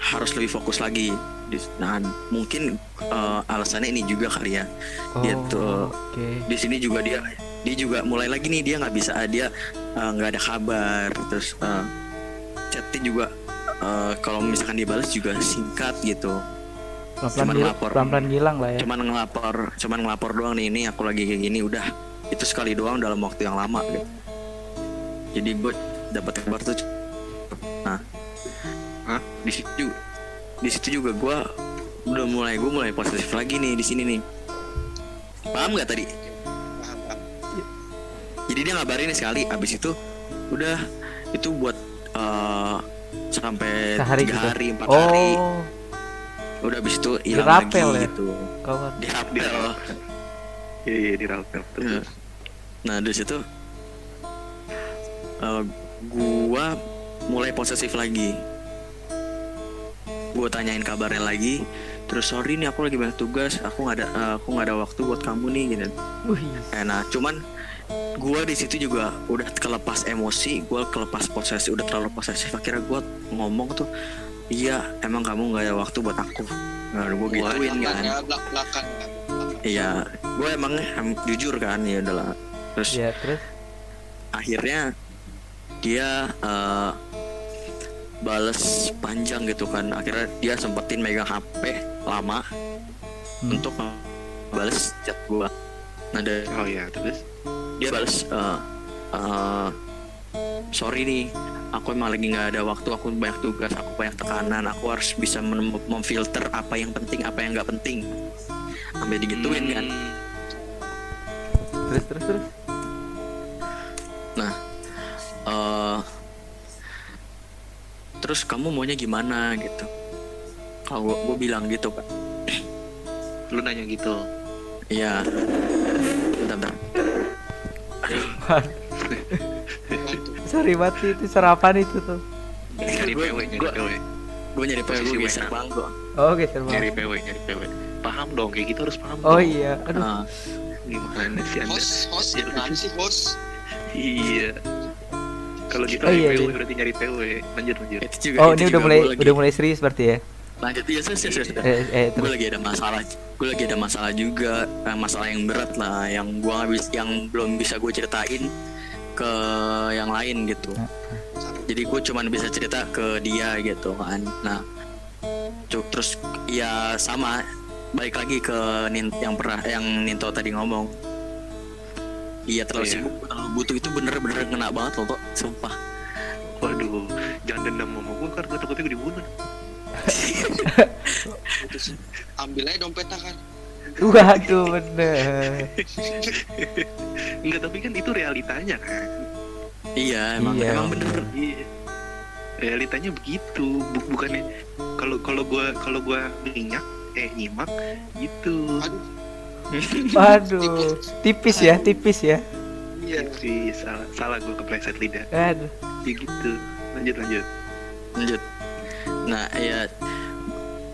harus lebih fokus lagi. Di- Nah, mungkin eh, alasannya ini juga kali ya. Oh, Gitu. Oke. Di sini juga dia dia juga mulai lagi nih dia nggak bisa dia nggak ada kabar terus eh, chatnya juga eh, kalau misalkan dibalas juga singkat gitu. Pelan-pelan Cuman ngil- lapor. pelan-pelan ngilang lah ya. cuman ngelapor cuman ngelapor doang nih ini aku lagi kayak gini udah. Itu sekali doang dalam waktu yang lama gitu. Jadi gue dapat kabar tuh nah. Hah? di situ juga, di situ juga gue udah mulai gue mulai positif lagi nih di sini nih. Paham nggak tadi? Jadi dia ngabarin sekali abis itu udah itu buat eh, sampai Sehari tiga gitu? hari empat hari Oh, udah abis itu hilang lagi ya? gitu kawan. dirapel Iya iya di Ralph Iya. Nah dari situ eh, gua mulai posesif lagi. Gua tanyain kabarnya lagi. Terus sorry nih aku lagi banyak tugas. Aku nggak ada eh, aku nggak ada waktu buat kamu nih gitu. Wih, Eh, nah cuman gua di situ juga udah kelepas emosi. Gua kelepas posesif. Udah terlalu posesif. Akhirnya gua ngomong tuh. Iya emang kamu nggak ada waktu buat aku. Nah, gue gituin kan. belakang. Iya, gue emang em, jujur kan ya udahlah. Terus ya terus akhirnya dia eh, bales panjang gitu kan akhirnya dia sempetin megang HP lama Hmm. untuk bales chat gua nah dari Oh iya terus dia bales eh, eh, sorry nih aku emang lagi nggak ada waktu aku banyak tugas aku banyak tekanan aku harus bisa mem- memfilter apa yang penting apa yang nggak penting sampai digituin kan Hmm. terus terus terus. eh terus kamu maunya gimana gitu kalau gue bilang gitu kan Lu nanya gitu iya bentar. Bantu. Sorry banget itu sarapan itu tuh. Nyari PW nyari PW gue nyari PW Posisi gue geser WNA. bangku Oh geser Nyari banget. PW nyari PW Paham dong kayak gitu harus paham Oh dong. iya, aduh. Nah, Gimana sih anda host host Ya, gimana sih host Iya Kalau gitu Oh, nyari iya, PW iya. berarti nyari PW Lanjut lanjut itu juga Oh ini udah mulai udah mulai serius berarti ya? Lanjut iya serius serius serius. Eh, eh gue lagi ada masalah gue lagi ada masalah juga eh, masalah yang berat lah yang gue bisa yang belum bisa gue ceritain ke yang lain gitu jadi gue cuman bisa cerita ke dia gitu kan nah cuk terus ya sama balik lagi ke Nin, yang pernah yang Ninto tadi ngomong iya terlalu Iya. sibuk terlalu butuh itu bener-bener kena banget loh kok sumpah Waduh Jangan dendam sama gue kan gue takutnya gue dibunuh. ambil aja dompetnya kan Waduh bener. Enggak tapi kan itu realitanya kan iya emang Iya. emang bener Iya. Realitanya begitu, Bu- bukannya kalau kalau gua kalau gua minyak eh nyimak gitu. aduh Waduh, tipis ya, tipis ya. iya sih salah salah gua kepleset lidah. Aduh. Ya gitu. Lanjut lanjut. lanjut nah ya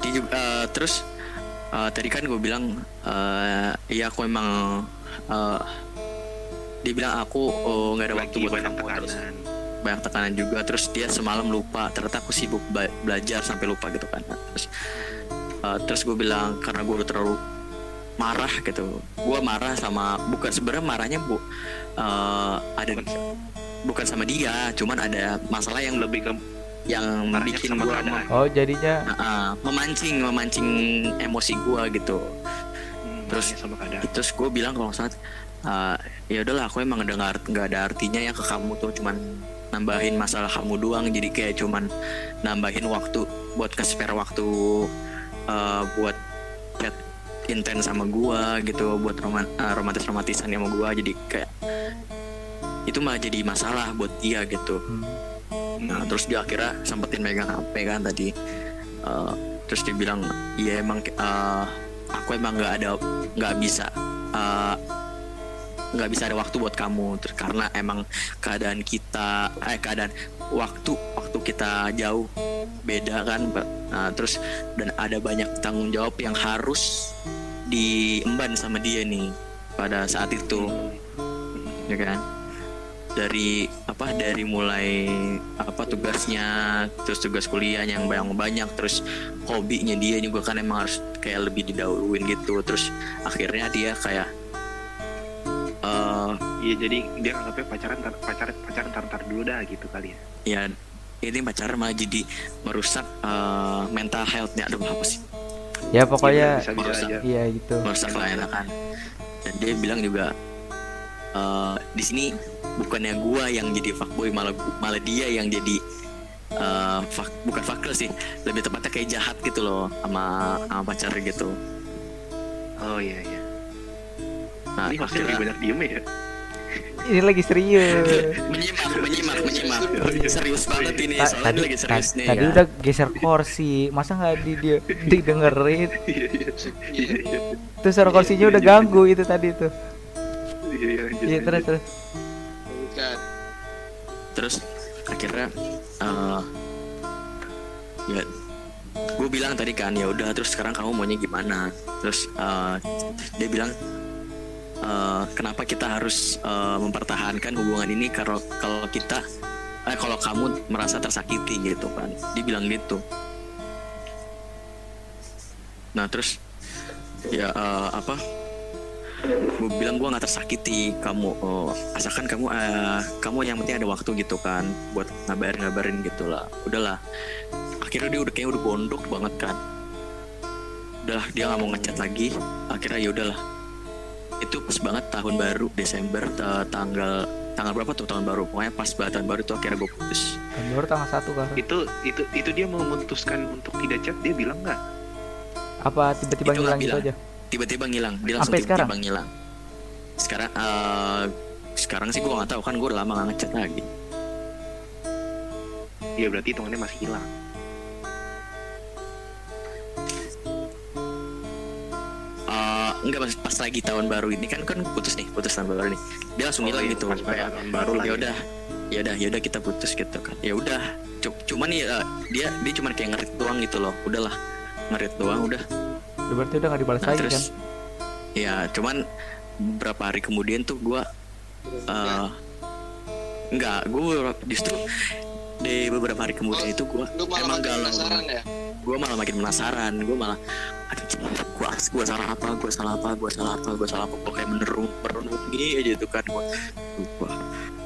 di, eh, terus eh, tadi kan gue bilang eh, ya aku emang eh, dia bilang aku oh, nggak ada waktu Lagi buat banyak kamu terus. tekanan. banyak tekanan juga. Terus dia semalam lupa ternyata aku sibuk belajar sampai lupa gitu kan. Nah, terus eh, terus gue bilang karena gue udah terlalu marah gitu. Gue marah sama bukan sebenarnya marahnya bu eh, ada bukan sama dia cuman ada masalah yang Lebih ke yang marahnya bikin gue. Oh jadinya ah, memancing memancing emosi gua gitu Hmm, Terus- sama keadaan. terus gue bilang kalau saat ya udahlah aku emang udah nggak ada artinya ya ke kamu tuh cuman nambahin masalah kamu doang jadi kayak cuman nambahin waktu buat ke spare waktu eh, buat chat intens sama gua gitu buat roman romantis romantisan sama gua jadi kayak itu malah jadi masalah buat dia gitu Hmm. Nah, terus dia akhirnya sempetin megang HP kan tadi. Eh, terus dia bilang, iya emang eh, aku emang nggak ada nggak bisa eh, nggak bisa ada waktu buat kamu terus karena emang keadaan kita eh keadaan waktu waktu kita jauh beda kan. Nah, terus dan ada banyak tanggung jawab yang harus diemban sama dia nih pada saat itu ya kan dari apa dari mulai apa tugasnya terus tugas kuliahnya yang banyak banyak terus hobinya dia juga kan emang harus kayak lebih didahuluin gitu terus akhirnya dia kayak eh Iya jadi dia nganggapnya pacaran tar- pacaran pacaran tar tar dulu dah gitu kali ya. ya ini pacaran malah jadi merusak eh, mental healthnya aduh apa sih ya pokoknya bisa bisa merusak. aja. iya gitu merusak lah ya kan dan dia bilang juga eh, di sini bukannya gua yang jadi fuckboy malah malah dia yang jadi eh, fuck, bukan fucker sih lebih tepatnya kayak jahat gitu loh sama sama pacar gitu Oh iya iya. nah Ini hostnya lebih banyak diem ya. ini lagi serius menyimak menyimak menyimak serius banget ini Ta- soalnya tadi ini lagi serius nih tadi ya. udah geser kursi masa nggak di dia didengerin Iya iya. Iya iya. terus suara kursinya udah ganggu itu tadi tuh Iya iya. lanjut, iya terus terus Bukan. terus akhirnya eh ya gue bilang tadi kan ya udah terus sekarang kamu maunya gimana terus eh, dia bilang eh, kenapa kita harus eh, mempertahankan hubungan ini kalau kalau kita eh, kalau kamu merasa tersakiti gitu kan dia bilang gitu nah terus ya eh, apa gue bilang gue nggak tersakiti. Kamu oh, asalkan kamu eh, kamu yang penting ada waktu gitu kan buat ngabarin ngabarin gitulah udahlah. Akhirnya dia udah kayak udah bondok banget kan. Udah dia nggak mau ngechat lagi. Akhirnya ya udahlah. Itu pas banget tahun baru Desember ta- tanggal tanggal berapa tuh tahun baru? Pokoknya pas banget tahun baru itu akhirnya gue putus. Dan baru tanggal satu kan? Itu itu itu dia memutuskan untuk tidak chat dia bilang nggak? apa tiba-tiba Itu ngilang nggak gitu bilang. aja tiba-tiba ngilang. Dia langsung tiba-tiba sekarang? ngilang. Sekarang eh, sekarang sih gue nggak tahu kan gue udah lama nggak ngechat lagi. Iya berarti hitungannya masih hilang. Eh, enggak pas, pas lagi tahun baru ini kan kan putus nih putus tahun baru nih. Dia langsung Oh, ngilang iya, gitu. pas kayak tahun baru lah. ya. udah ya udah ya udah kita putus gitu kan. Ya udah Cu- cuman ya dia dia cuman kayak ngerit doang gitu loh. Udahlah ngerit doang udah Ya, berarti udah nggak dibalas nah lagi kan? terus ya cuman beberapa hari kemudian tuh gua eh enggak gue justru di beberapa hari kemudian itu malah emang galau. ya? gue malah makin penasaran gue malah aduh gue gue salah apa? Gue salah apa? Gue salah apa? Gue salah apa? Gue kayak menerung merenung gini aja tuh kan gue gue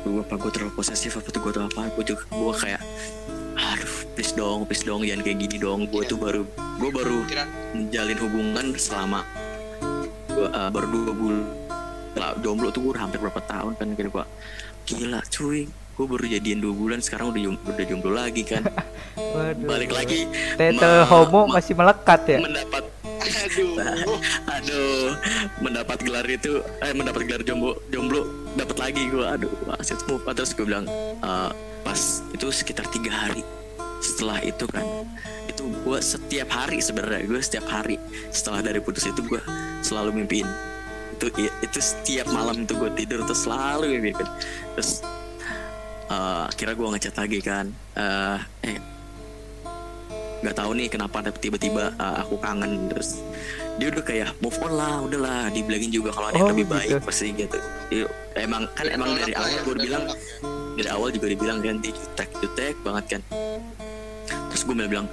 gue apa? Gue terlalu posesif apa tuh? Gue tuh apa? Gue juga gue kayak aduh please dong please dong jangan kayak gini dong. Gue tuh baru gue baru Kira menjalin hubungan selama gua, eh, baru dua bulan. Lah jomblo tuh gue hampir berapa tahun kan kira gue gila cuy. Gue baru jadian dua bulan sekarang udah jom- udah jomblo lagi kan. Waduh. balik lagi tete Ma- homo ma- masih melekat ya? mendapat aduh. aduh mendapat gelar itu eh mendapat gelar jomblo jomblo dapat lagi gue aduh aset move terus gue bilang eh, pas itu sekitar tiga hari. Setelah itu kan itu gue setiap hari sebenarnya gue setiap hari setelah dari putus itu gue selalu mimpiin itu itu setiap malam itu gue tidur tuh selalu mimpiin terus eh, akhirnya gue ngechat lagi kan eh eh nggak tahu nih kenapa tiba-tiba uh, aku kangen. Terus dia udah kayak move on lah udahlah dibilangin juga kalau ada yang Oh, lebih gitu. baik pasti gitu. Iya, emang kan emang dari awal ya, gue bilang ya. Dari awal juga dibilang kan di jutek jutek banget kan terus gue malah bilang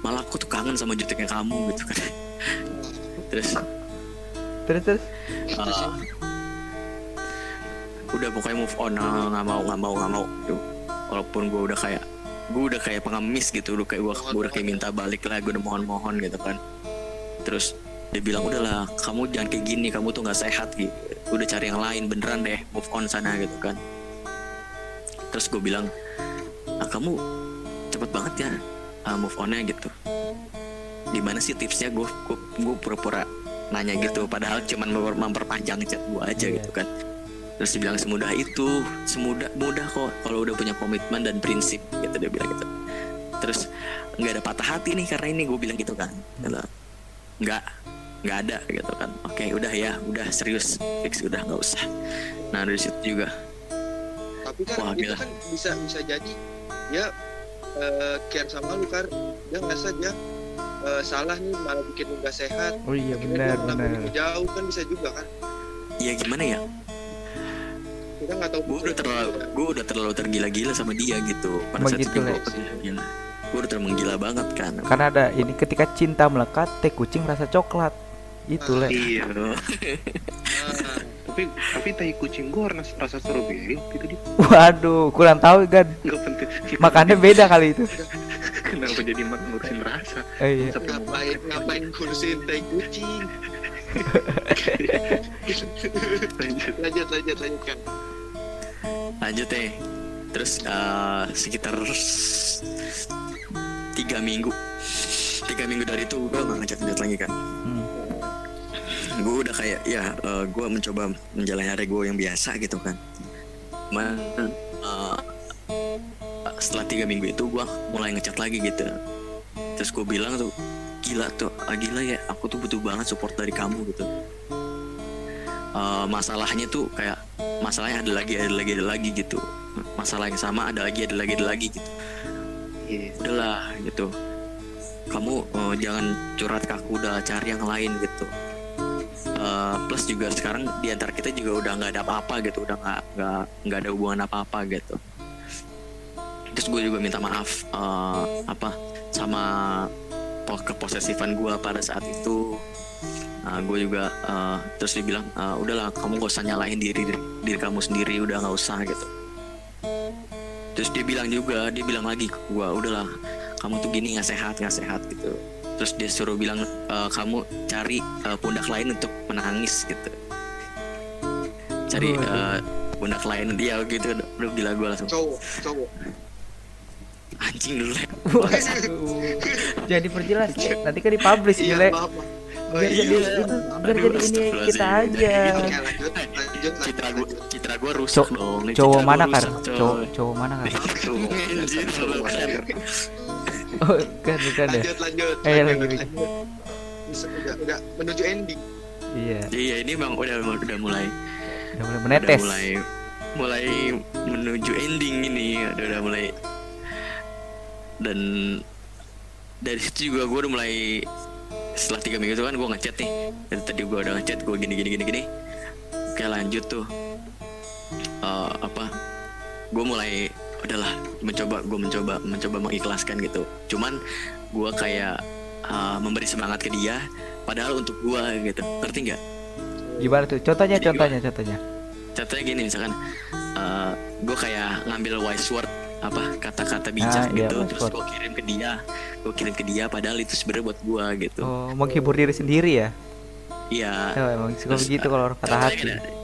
malah aku tuh kangen sama juteknya kamu gitu kan. Terus terus terus? Uh, udah pokoknya move on ah, nggak mau nggak mau nggak mau Tuh. walaupun gue udah kayak gue udah kayak pengemis gitu udah kayak gue udah kayak minta balik lah gue udah mohon mohon gitu kan. Terus dia bilang udahlah kamu jangan kayak gini kamu tuh nggak sehat gitu. Udah cari yang lain beneran deh move on sana gitu kan terus gue bilang "Ah, kamu cepet banget ya uh, move onnya gitu. Gimana sih tipsnya? Gue gue pura-pura nanya gitu padahal cuman memper- memperpanjang chat gue aja Iya. gitu kan. Terus dia bilang semudah itu semudah mudah kok kalau udah punya komitmen dan prinsip gitu dia bilang gitu. Terus nggak ada patah hati nih karena ini gue bilang gitu kan. Gitu. nggak nggak ada gitu kan. Oke udah ya udah serius fix udah nggak usah. Nah dari situ juga tapi kan Wah, itu kan bisa bisa jadi eh, care sama lu kan dia ngerasa dia eh, salah nih malah bikin lu gak sehat. Oh iya benar benar. jauh kan bisa juga kan ya gimana ya? Kita nggak tahu gue udah terlalu gue udah terlalu tergila-gila sama dia gitu. Pada saat Begitu, itu Le. gue gue udah menggila banget kan. Karena ada ini ketika cinta melekat teh kucing rasa coklat. Itu le Iya. Tapi tapi tai kucing gua warna rasa strawberry waktu itu dia waduh kurang tahu kan nggak penting. makannya beda kali itu Kenapa jadi mak ngurusin rasa? oh, iya. Sampai ngapain ngapain ngurusin tai kucing lanjut. lanjut lanjut lanjut kan lanjut deh terus eh, sekitar tiga minggu tiga minggu dari itu gue nggak ngechat ngechat lagi kan Hmm. gue udah kayak ya gue mencoba menjalani hari gue yang biasa gitu kan. Cuman eh, setelah tiga minggu itu gue mulai ngechat lagi gitu. Terus gue bilang tuh gila tuh ah, gila ya aku tuh butuh banget support dari kamu gitu. Eh, masalahnya tuh kayak masalahnya ada lagi ada lagi ada lagi gitu. Masalah yang sama ada lagi ada lagi ada lagi gitu. Iya. udahlah gitu. Kamu eh, jangan curhat ke aku udah cari yang lain gitu Eh, plus juga sekarang di antara kita juga udah nggak ada apa-apa gitu udah nggak nggak nggak ada hubungan apa-apa gitu. Terus gue juga minta maaf eh, apa sama po- keposesifan gue pada saat itu. Nah, gue juga eh, terus dia bilang "Eh, udahlah kamu gak usah nyalahin diri diri, diri kamu sendiri udah nggak usah gitu. Terus dia bilang juga dia bilang lagi ke gue udahlah kamu tuh gini nggak sehat nggak sehat gitu terus dia suruh bilang "Eh, kamu cari eh, pundak lain untuk menangis gitu. Cari Oh, eh, pundak lain dia gitu. Udah gila gue langsung. Cowok cowok. Anjing dulu jadi perjelas nanti kan dipublish iya le. maaf maaf. Oh, biar jadi iya. itu biar jadi ini kita aja. Oke lanjut lanjut citra gue citra gue rusak Cow- dong cowok gua mana kan coy. cowok cowok mana kan Langsung. Oh kan bukan deh lanjut lanjut Eh, lanjut, lagi, lagi. lanjut. Bisa, udah udah menuju ending. Iya. Iya ini bang udah udah mulai. Udah mulai udah menetes. mulai mulai menuju ending ini udah, udah mulai. Dan dari situ juga gue udah mulai setelah tiga minggu itu kan gue ngechat nih. Dari tadi gue udah ngechat gue gini gini gini gini. Oke lanjut tuh. Eh, apa? Gue mulai udahlah mencoba gue mencoba mencoba mengikhlaskan gitu. Cuman gue kayak eh, memberi semangat ke dia padahal untuk gue gitu. Ngerti nggak? Gimana tuh? Contohnya Jadi contohnya contohnya. Contohnya gini misalkan gue kayak ngambil wise word apa kata-kata bijak Ah, iya, gitu wise terus gue kirim ke dia gue kirim ke dia padahal itu sebenarnya buat gue gitu. Oh menghibur diri sendiri ya? Iya. Oh, emang suka Terus, begitu kalau orang patah hati. kan ada, "Di-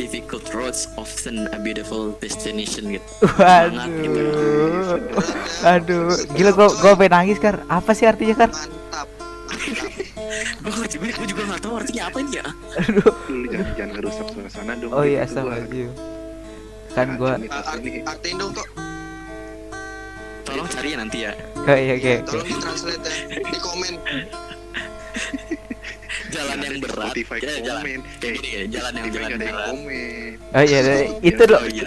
difficult roads often a beautiful destination gitu. Waduh gitu. aduh gila gua gua pengen nangis kan apa sih artinya kan mantap. Gue ngerti gue gue juga nggak tahu artinya apa ini ya? Aduh. Dulu jangan jangan ngerusak suasana dong. oh iya Gitu gua. astagfirullahaladzim kan gua Ah, ini. art- artiin dong kok. Tolong cari ya nanti ya. Oh iya oke oke. tolong di translate ya di komen jalan yang berat Spotify ya, jalan komen. kayak gini ya jalan yang jalan yang berat komen. oh iya deh. itu loh iya.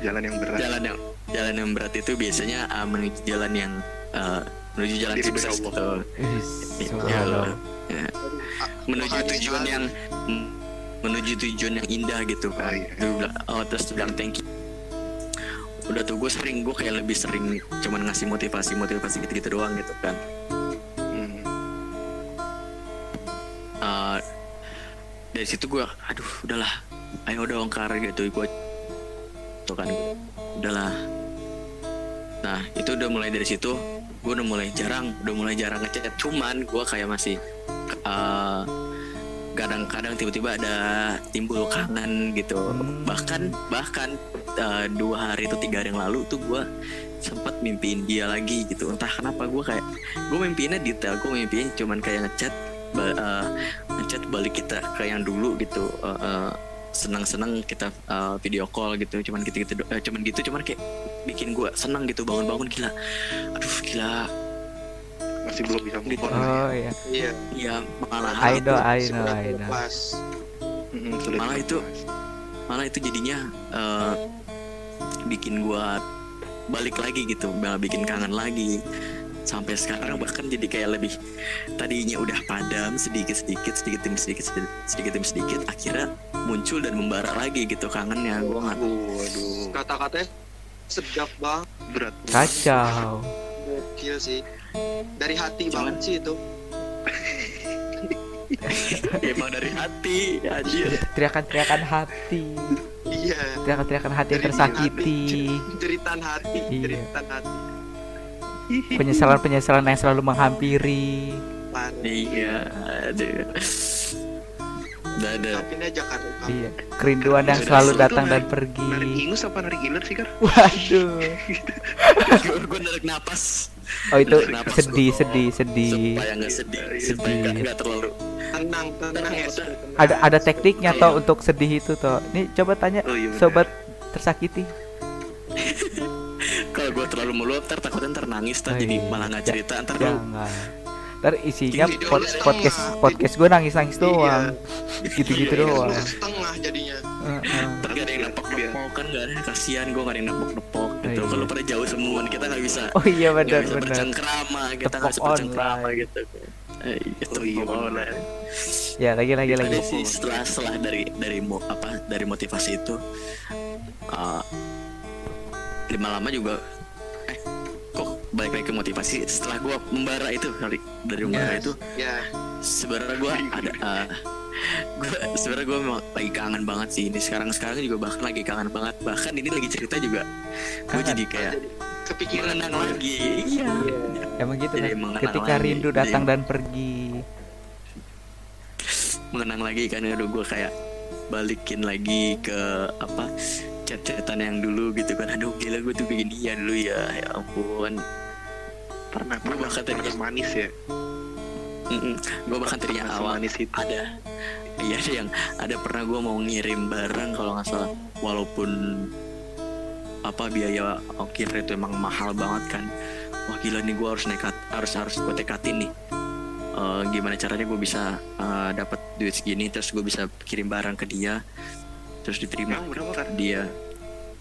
Jalan yang berat. jalan yang jalan yang berat itu biasanya uh, menuju jalan yang uh, menuju jalan Diri sukses gitu Ya, ya. Menuju tujuan yang menuju tujuan yang indah gitu kan Oh, iya. Bilang, oh terus dia bilang thank you udah tuh gue sering gue kayak lebih sering cuman ngasih motivasi motivasi gitu gitu doang gitu kan Uh, dari situ gue aduh udahlah ayo dong kar gitu. Gue tuh kan udahlah. Nah itu udah mulai dari situ gue udah mulai jarang udah mulai jarang ngechat. Cuman gue kayak masih uh, kadang-kadang tiba-tiba ada timbul kangen gitu. Hmm. bahkan bahkan uh, dua hari atau tiga hari yang lalu tuh gue sempat mimpiin dia lagi gitu. Entah kenapa gue kayak gue mimpiinnya detail gue mimpiin cuman kayak ngechat uh, ngechat balik kita ke yang dulu gitu uh, uh, senang-senang kita uh, video call gitu cuman gitu gitu cuman gitu cuman kayak bikin gue senang gitu bangun-bangun gila. Aduh gila. Masih belum bisa move on. Oh iya. Iya. ya malah I know I know I know. Lepas. Mm-mm, sulit Malah itu- malah itu jadinya eh, bikin gua balik lagi gitu malah bikin kangen lagi sampai sekarang bahkan jadi kayak lebih tadinya udah padam sedikit sedikit sedikit demi sedikit sedikit, sedikit demi sedikit akhirnya muncul dan membara lagi gitu kangennya gua nggak waduh Kata-katanya sedap banget. berat kacau Gokil sih. Dari hati Cuman- banget sih itu. emang dari hati anjir teriakan-teriakan hati Iya. teriakan-teriakan hati yang tersakiti Jeritan hati, Iya. jeritan hati. Penyesalan-penyesalan yang selalu menghampiri. Iya aduh. Aja kan. iya kerinduan yang selalu datang dan pergi. Narik ingus apa narik iler sih kar waduh. Gue narik napas. Oh itu sedih sedih sedih. Supaya nggak sedih Sedih. supaya nggak nggak terlalu Tenang, tenang ya. Ada ada tekniknya toh untuk sedih itu toh. Nih coba tanya oh iya sobat tersakiti kalau gue terlalu meluap ntar takutnya ntar nangis ntar Oh, jadi iya. malah nggak Ja- cerita. Ntar lu jangan ntar isinya Gini pod- dong, podcast setengah. podcast gue nangis nangis doang. Gitu-gitu Iya, doang. setengah jadinya. Ntar gak ada yang nepok nepok kan gak ada. Kasihan gue gak ada yang nepok nepok gitu. Iya. kalau pada jauh semua kita nggak bisa oh iya benar benar. bercengkrama kita nggak bisa bercengkrama gitu. Eh, itu Oh, iya, ya lagi lagi lagi. Sih setelah setelah dari dari mo, apa dari motivasi itu uh, lima lama juga eh kok balik lagi ke motivasi setelah gua membara itu kali? Dari membara Yes. itu? Ya, sebenarnya gue ada uh, gue sebenarnya gue memang lagi kangen banget sih. Ini sekarang sekarang juga bahkan lagi kangen banget. Bahkan ini lagi cerita juga gue Kangen. jadi kayak kepikiran. mengenang lagi. Iya. Emang gitu Jadi kan? ketika lagi. rindu Jadi- datang dan pergi. mengenang lagi kan aduh gue kayak balikin lagi ke apa chat-chatan yang dulu gitu kan. Aduh gila gue tuh begini ya dulu ya. Ya ampun. Pernah pernah bahkan tadinya- manis ya? Gue bahkan tadinya awal manis itu. ada iya ada yang ada pernah gue mau ngirim barang kalau nggak salah. Walaupun apa biaya ongkir itu emang mahal banget kan. Wah gila nih gue harus nekat harus harus gue tekatin nih. Eh, gimana caranya gue bisa eh, dapat duit segini terus gue bisa kirim barang ke dia terus diterima. Kan dia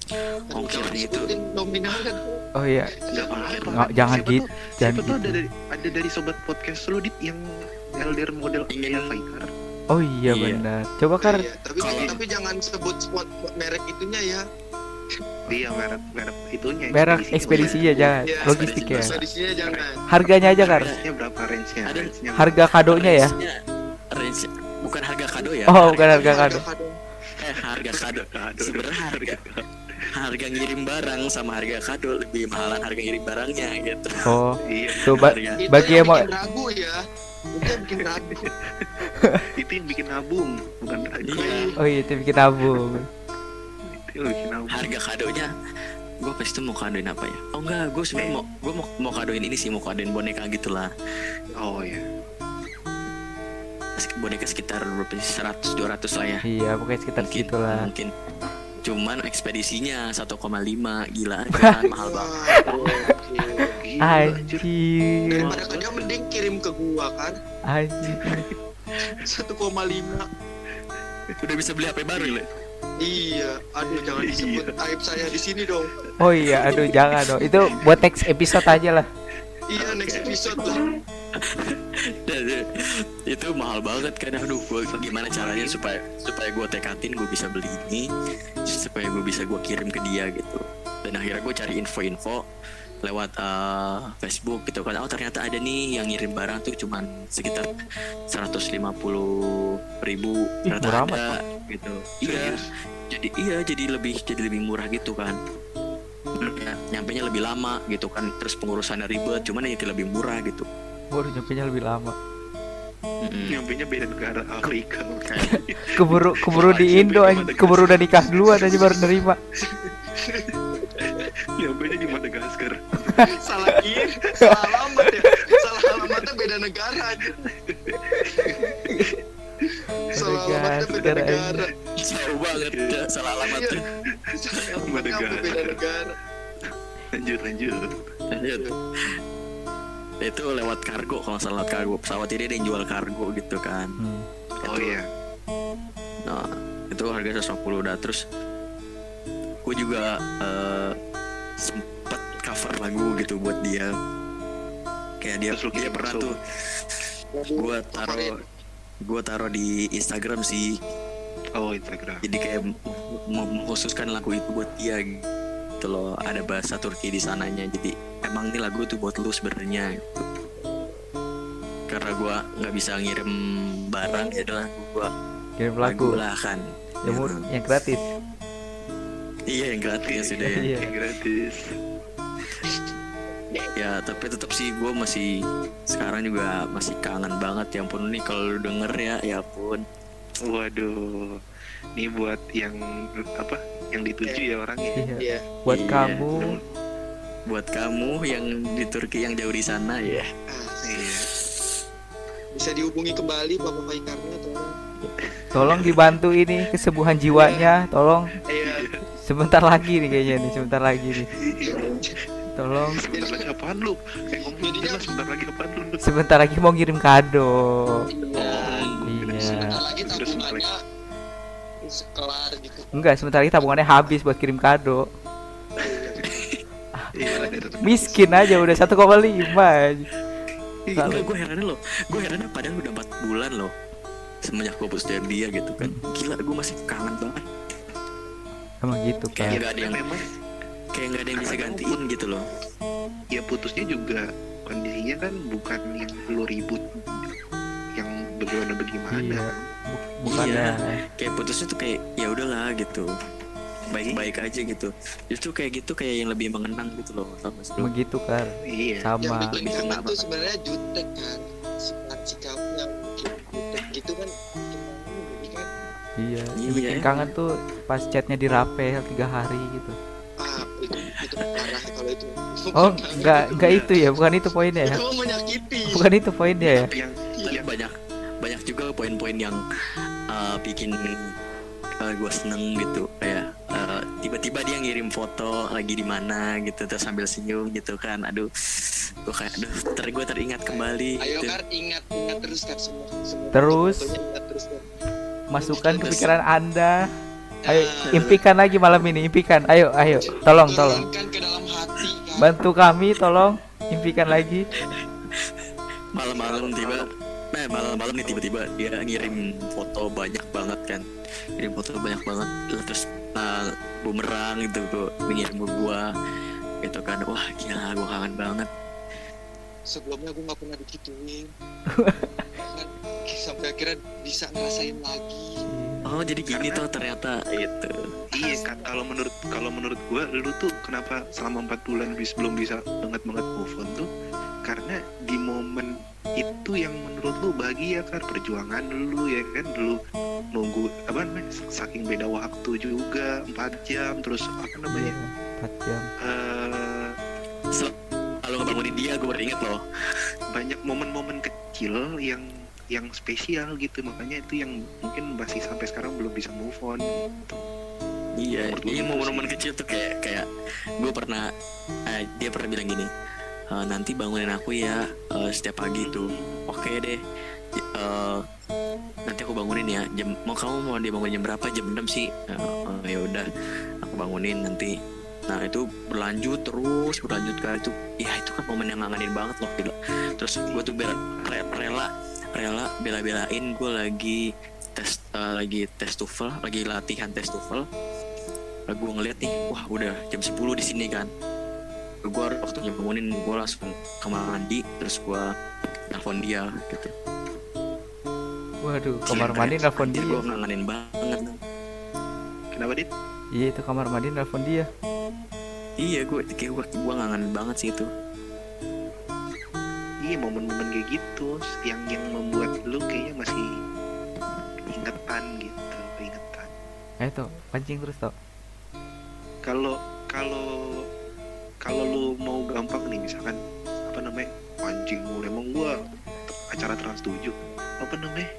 Jangan ongkirnya itu. kan. oh iya. Nggak Nggak, jangan gitu, jangan gitu. ada dari ada dari sobat podcast lu dit yang LDR model Ingin- Ingin Faikar oh iya Iya. benar. Coba kar. Iya, tapi Kalau- tapi jangan sebut spot merek itunya ya. dia merek merek itunya merek ekspedisinya. ekspedisinya jangan. Iya, logistik ya jangan. harganya aja kar. Range-nya berapa range-nya? Harga kadonya ya? Range bukan harga kado ya. Oh bukan harga kado eh, harga kado. sebenarnya harga. Harga ngirim barang sama harga kado lebih mahalan harga ngirim barangnya gitu. Oh iya. coba Harga- Itu Bagi yang mau- bikin ragu ya. Itu yang bikin ragu. itu yang bikin nabung bukan ragu. Iya. oh iya itu bikin tabung itu yang bikin nabung. Harga kadonya gue pas itu mau kadoin apa ya? Oh enggak gue sebenarnya mau gue mau mau kadoin ini sih mau kadoin boneka gitulah. Oh ya boneka sekitar berapa sih? 100 200 lah ya. Iya pokoknya sekitar mungkin segitu lah mungkin. Cuman ekspedisinya 1,5 gila kan mahal banget. anjir. anjir Daripada kan dia mending kirim ke gua kan. anjir. 1,5. udah bisa beli HP baru loh Iya, aduh jangan disebut aib saya di sini dong. oh iya aduh jangan dong. Itu buat next episode aja lah. Iya, next episode tuh. Dan, itu mahal banget kan. Aduh gue gimana caranya supaya supaya gue tekatin gue bisa beli ini supaya gue bisa gue kirim ke dia gitu. Dan akhirnya gue cari info-info lewat eh, Facebook gitu kan. Oh ternyata ada nih yang ngirim barang tuh cuman sekitar 150 ribu. Ternyata murah ada gitu. Iya jadi iya jadi lebih jadi lebih murah gitu kan. Ya, nyampe nya lebih lama gitu kan. Terus pengurusannya ribet cuman jadi lebih murah gitu baru nyampe lebih lama. Mm-mm. nyampenya beda negara Afrika keburu keburu di Indo keburu udah nikah duluan aja baru nerima. Nyobainnya di Madagaskar. salah kirim salah alamat ya. Salah alamatnya beda negara aja salah alamatnya beda negara jauh banget ya, salah alamatnya. Salah alamatnya beda negara. Lanjut lanjut. Lanjut. Itu lewat kargo kalau nggak salah lewat kargo. Pesawat ini ada yang jual kargo gitu kan. Hmm. Oh iya. nah itu harga 150 udah terus gue juga eh, sempet cover lagu gitu buat dia. Kayak dia Terus dia pernah tuh gue taruh gue taruh di Instagram sih. Oh Instagram. jadi kayak mengkhususkan lagu itu buat dia. gitu loh ada bahasa Turki di sananya jadi emang ini lagu tuh buat lu sebenarnya gitu. karena gua nggak bisa ngirim barang ya adalah gua kirim lagu lagu lah kan yang, mur- yang gratis iya yang gratis sudah ya. Yang gratis. ya tapi tetap sih gua masih sekarang juga masih kangen banget ya ampun nih kalau lu denger ya ya ampun Waduh. Ini buat yang apa? Yang dituju ya orangnya. iya iya buat Iya. kamu buat kamu yang di Turki yang jauh di sana ya Ah, Iya. bisa dihubungi kembali bapak Paikarnya atau tolong dibantu ini kesembuhan jiwanya tolong iya sebentar lagi nih kayaknya nih sebentar lagi nih tolong Sebentar lagi apaan lu? Ngomong Jadinya- jelas sebentar lagi apaan lu? sebentar lagi mau ngirim kado iya iya sebentar lagi Terus sebentar lagi. tabungannya kelar gitu. Enggak sebentar lagi tabungannya habis buat kirim kado. Iya, tetap. miskin aja udah 1,5 aja. Enggak, gue herannya loh Gue herannya padahal udah 4 bulan loh Semenjak gue putus dari dia gitu kan. Gila gue masih kangen banget. Emang gitu Kayak kan nggak ada yang memang Kayak nggak ada yang bisa gantiin gitu loh. ya putusnya juga kondisinya kan bukan yang lu ribut yang bagaimana bagaimana. iya bukannya Iya. Kayak putusnya tuh kayak ya udahlah gitu. Baik-baik aja gitu. Justru kayak gitu kayak yang lebih mengenang gitu loh lu? begitu kan Iya. yang sama. Bikin Lebih kangen kena tuh sebenarnya jutek kan. Sifat sikap yang bikin jutek gitu kan bikin kan. Iya yang Iya. bikin kangen tuh pas chatnya dirapel tiga hari gitu. Ah itu itu parah kalau itu. Oh enggak enggak itu ya? Bukan itu poinnya ya? Itu mah menyakiti. Bukan itu poinnya ya? Yang Tapi yang banyak banyak juga poin-poin yang uh, bikin gue seneng gitu. Kayak uh, tiba-tiba dia ngirim foto lagi di mana gitu terus sambil senyum gitu kan. Aduh gue kayak aduh ter gue teringat kembali ayo gitu. kan ingat ingat terus kan semua semua Terus? terus kan masukkan ke Terus- pikiran anda. Ayo Ah, impikan lagi malam ini impikan. Ayo ayo tolong tolong. Ke dalam hati kan bantu kami tolong. Impikan lagi. Malam-malam tiba nah malam-malam nih tiba-tiba dia ngirim foto banyak banget kan. Ngirim foto banyak banget terus uh, bumerang gitu gue ngirim ke gua gitu kan. Wah gila gue kangen banget. Sebelumnya gue nggak pernah digituin. Kan sampai akhirnya bisa ngerasain lagi. Oh jadi gini Karena- tuh ternyata gitu. Iya kan kalau menurut kalau menurut gua lu tuh kenapa selama empat bulan bis belum bisa banget banget move on tuh? Karena di itu yang menurut lu bahagia kan? Perjuangan lu ya kan? Dulu nunggu apa namanya saking beda waktu juga empat jam terus apa namanya? Iya, empat jam. Eh kalau ngebangunin dia gue baru inget loh. Banyak momen-momen kecil yang yang spesial gitu. Makanya itu yang mungkin masih sampai sekarang belum bisa move on. Iya Menurut gue iya gitu momen-momen kecil tuh kayak kayak gue pernah eh, dia pernah bilang gini "Eh, nanti bangunin aku ya eh, setiap pagi tuh. Oke deh. Eh, nanti aku bangunin ya. Jam mau kamu mau dibangunin jam berapa? Jam 6 sih. Eh, eh, ya udah aku bangunin nanti. Nah itu berlanjut terus berlanjut kan itu. Ya itu kan momen yang ngangenin banget loh gila terus gue tuh bela, re- rela rela bela-belain gue lagi tes eh, lagi tes TOEFL lagi latihan tes TOEFL. Gue ngeliat nih wah udah jam 10 di sini kan gue waktunya bangunin gue langsung kamar mandi terus gue telepon dia gitu. Waduh kamar mandi nelfon dia. gue ngangenin banget. Kenapa dit? Iya itu kamar mandi nelfon dia. Iya gue kayak gue gue ngangen banget sih itu. Iya momen-momen kayak gitu yang yang membuat lu kayaknya masih ingetan gitu keingetan. Ayo tuh pancing terus tuh kalau kalau kalau lu mau gampang nih misalkan apa namanya anjing mulu emang gua acara trans 7 apa namanya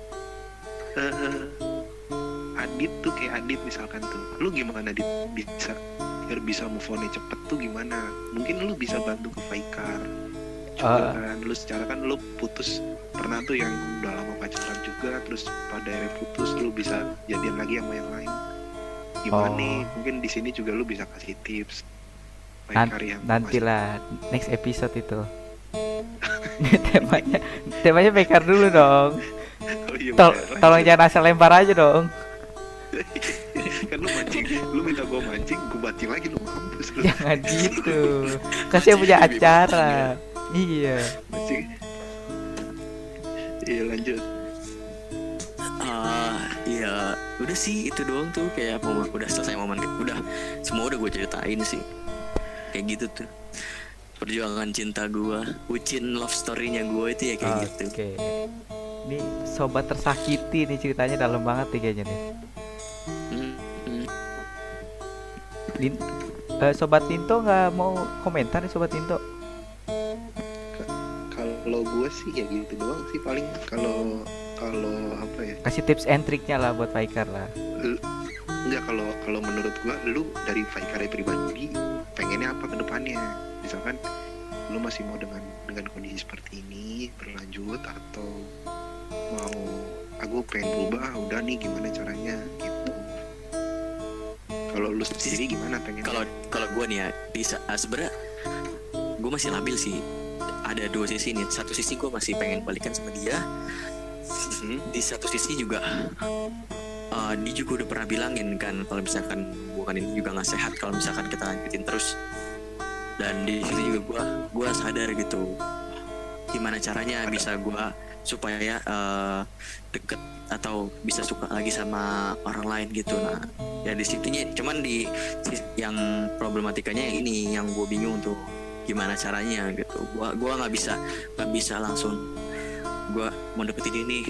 eh Adit tuh kayak Adit misalkan tuh. Lu gimana Adit? Bisa biar bisa move on cepet tuh gimana? Mungkin lu bisa bantu ke Faikar juga Ah. kan. Lu secara kan lu putus pernah tuh yang udah lama pacaran juga terus pada akhirnya putus lu bisa jadian lagi sama yang lain. Gimana Oh. nih? Mungkin di sini juga lu bisa kasih tips Nan- nantilah next episode itu. Temanya temanya Pekar dulu dong. Oh, iya Tol- bener. tolong jangan asal lempar aja dong. Kan lu mancing lu minta gua mancing gua banting lagi lu mampus lu. Jangan gitu. Kasih punya acara. iya. Mancing. Iya lanjut. Ah, ya udah sih itu doang tuh. Kayak momen udah selesai momen udah semua udah gue ceritain sih kayak gitu tuh. Perjuangan cinta gue bucin love story-nya gue itu ya kayak gitu. Oke. Ini sobat tersakiti nih ceritanya dalam banget nih kayaknya nih. Hmm. Lin, eh, sobat Tinto nggak mau komentar nih sobat Tinto kalau gue sih ya gitu doang sih paling. Kalau kalau apa ya? Kasih tips and triknya lah buat Faikar lah. Enggak kalau kalau menurut gua lu dari Faikare pribadi pengennya apa ke depannya? Misalkan lu masih mau dengan dengan kondisi seperti ini berlanjut atau mau aku pengen berubah udah nih gimana caranya? Gitu. Kalau lu sendiri gimana pengen kalau kalau gue nih ya di ah, sebenarnya gue masih labil sih. Ada dua sisi nih. Satu sisi gue masih pengen balikan sama dia. Hmm, di satu sisi juga uh, dia juga udah pernah bilangin kan kalau misalkan bukan ini juga nggak sehat kalau misalkan kita lanjutin terus. Dan di situ juga gua gua sadar gitu gimana caranya bisa gua supaya uh, deket atau bisa suka lagi sama orang lain gitu. Nah ya di situnya cuman di yang problematikanya ini yang gue bingung tuh gimana caranya gitu. Gua gua nggak bisa nggak bisa langsung gua mau ini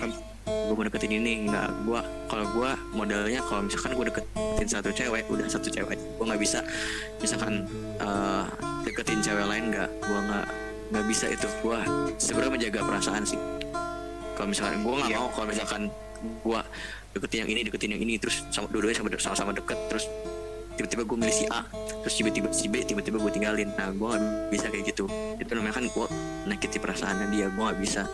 gue mau deketin ini. Nggak gua kalau gua modelnya kalau misalkan gue deketin satu cewek udah satu cewek. Gue nggak bisa misalkan eh, deketin cewek lain nggak gua nggak nggak bisa itu. Gua sebenarnya menjaga perasaan sih. Kalau misalkan gua nggak Iya. mau kalau misalkan gua deketin yang ini deketin yang ini terus sama dua-duanya sama sama-sama deket terus tiba-tiba gue milih si A terus tiba-tiba si B tiba-tiba gue tinggalin. Nah gue nggak bisa kayak gitu. Itu namanya kan gue nakiti perasaannya dia gue nggak bisa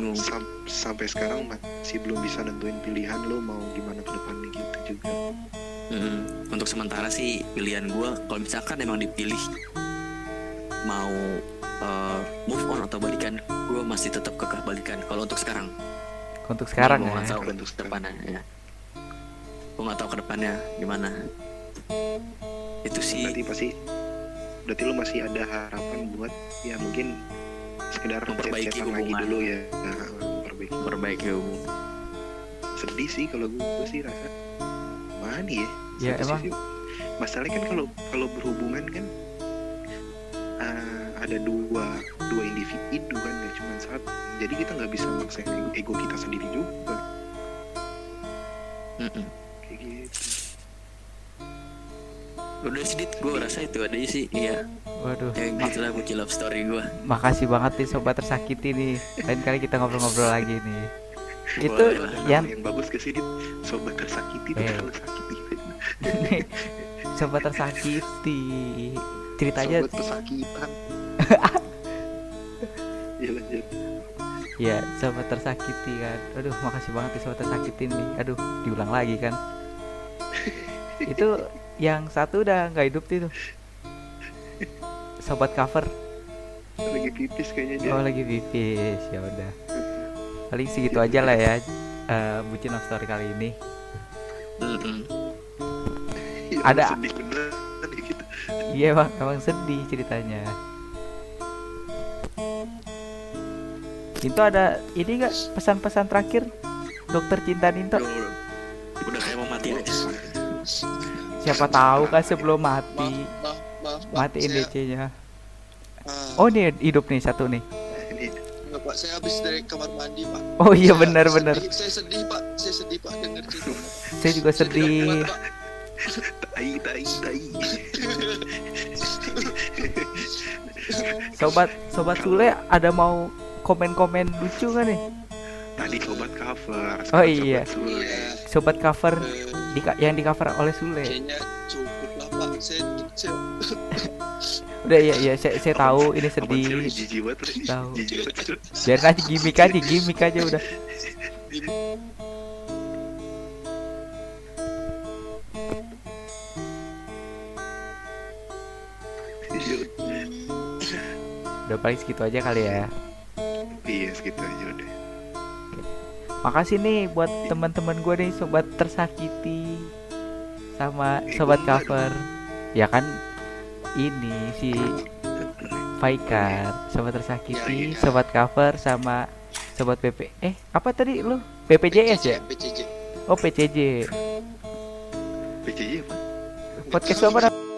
bingung. sam- sampai sekarang masih belum bisa nentuin pilihan lu mau gimana ke depannya gitu juga. Mm, untuk sementara sih pilihan gue kalau misalkan emang dipilih mau uh, move on atau balikan gue masih tetap kekeh balikan. Kalau untuk sekarang. Untuk sekarang gue ya. nggak tahu Kalau untuk depannya ya. Gue nggak tahu ke depannya gimana. Itu sih. Berarti pasti berarti lu masih ada harapan buat ya mungkin sekedar Memperbaiki chat-chatan lagi hubungan. dulu ya. Nah, memperbaiki perbaiki hubungan. Sedih sih kalau gue sih rasa. Mana ya? Ya, emang. sisi, masalahnya kan kalau kalau berhubungan kan eh, ada dua dua individu kan nggak cuma satu. Jadi kita nggak bisa maksain ego kita sendiri juga. Mm-mm. Udah sedikit gue rasa itu aja sih iya. Waduh. Ya gitu lah buci love story gue makasih banget nih sobat tersakiti nih. Lain kali kita ngobrol-ngobrol lagi nih. Itu yang yang bagus ke sini? Sobat tersakiti Eh. terlalu sakiti sobat tersakiti. Ceritanya sobat pesakitan ya lanjut ya sobat tersakiti kan. Aduh makasih banget nih sobat tersakiti nih. Aduh diulang lagi kan. Itu yang satu udah nggak hidup tuh sobat cover. Lagi pipis kayaknya dia. Oh lagi pipis. Ya udah. Paling segitu aja lah ya eh, bucin love story kali ini. Ya, ada- sedih bener nih gitu iya bang emang sedih ceritanya. Itu ada ini nggak pesan-pesan terakhir? Dokter cinta Ninto siapa tahu kan sebelum mati. maaf maaf maaf matiin saya, DC-nya ah, oh nih hidup nih satu nih. Enggak, pak. Saya habis dari kamar mandi pak. Oh iya Saya benar benar. sedih- saya sedih pak. Saya sedih pak dengar cerita. Saya juga Saya sedih. tai tai tai. Sobat Sobat Sule ada mau komen-komen lucu kan nih? tadi sobat cover. Oh, sekarang iya. sobat. Iya. Sobat cover. Eh, di yang di cover oleh Sule. kayaknya cukup lah pak saya, saya Udah iya iya saya, saya tahu ini sedih. Tahu. Biar aja gimmick aja, gimmick aja udah. Udah paling segitu aja kali ya. iya segitu aja udah Makasih nih buat teman-teman gue nih sobat tersakiti sama sobat cover. Ya kan ini si Faikar, sobat tersakiti, Ya, iya. sobat cover sama sobat PP. Eh, apa tadi lu? PPJS ya? PCJ Oh, PCJ. PCJ apa Podcast apa?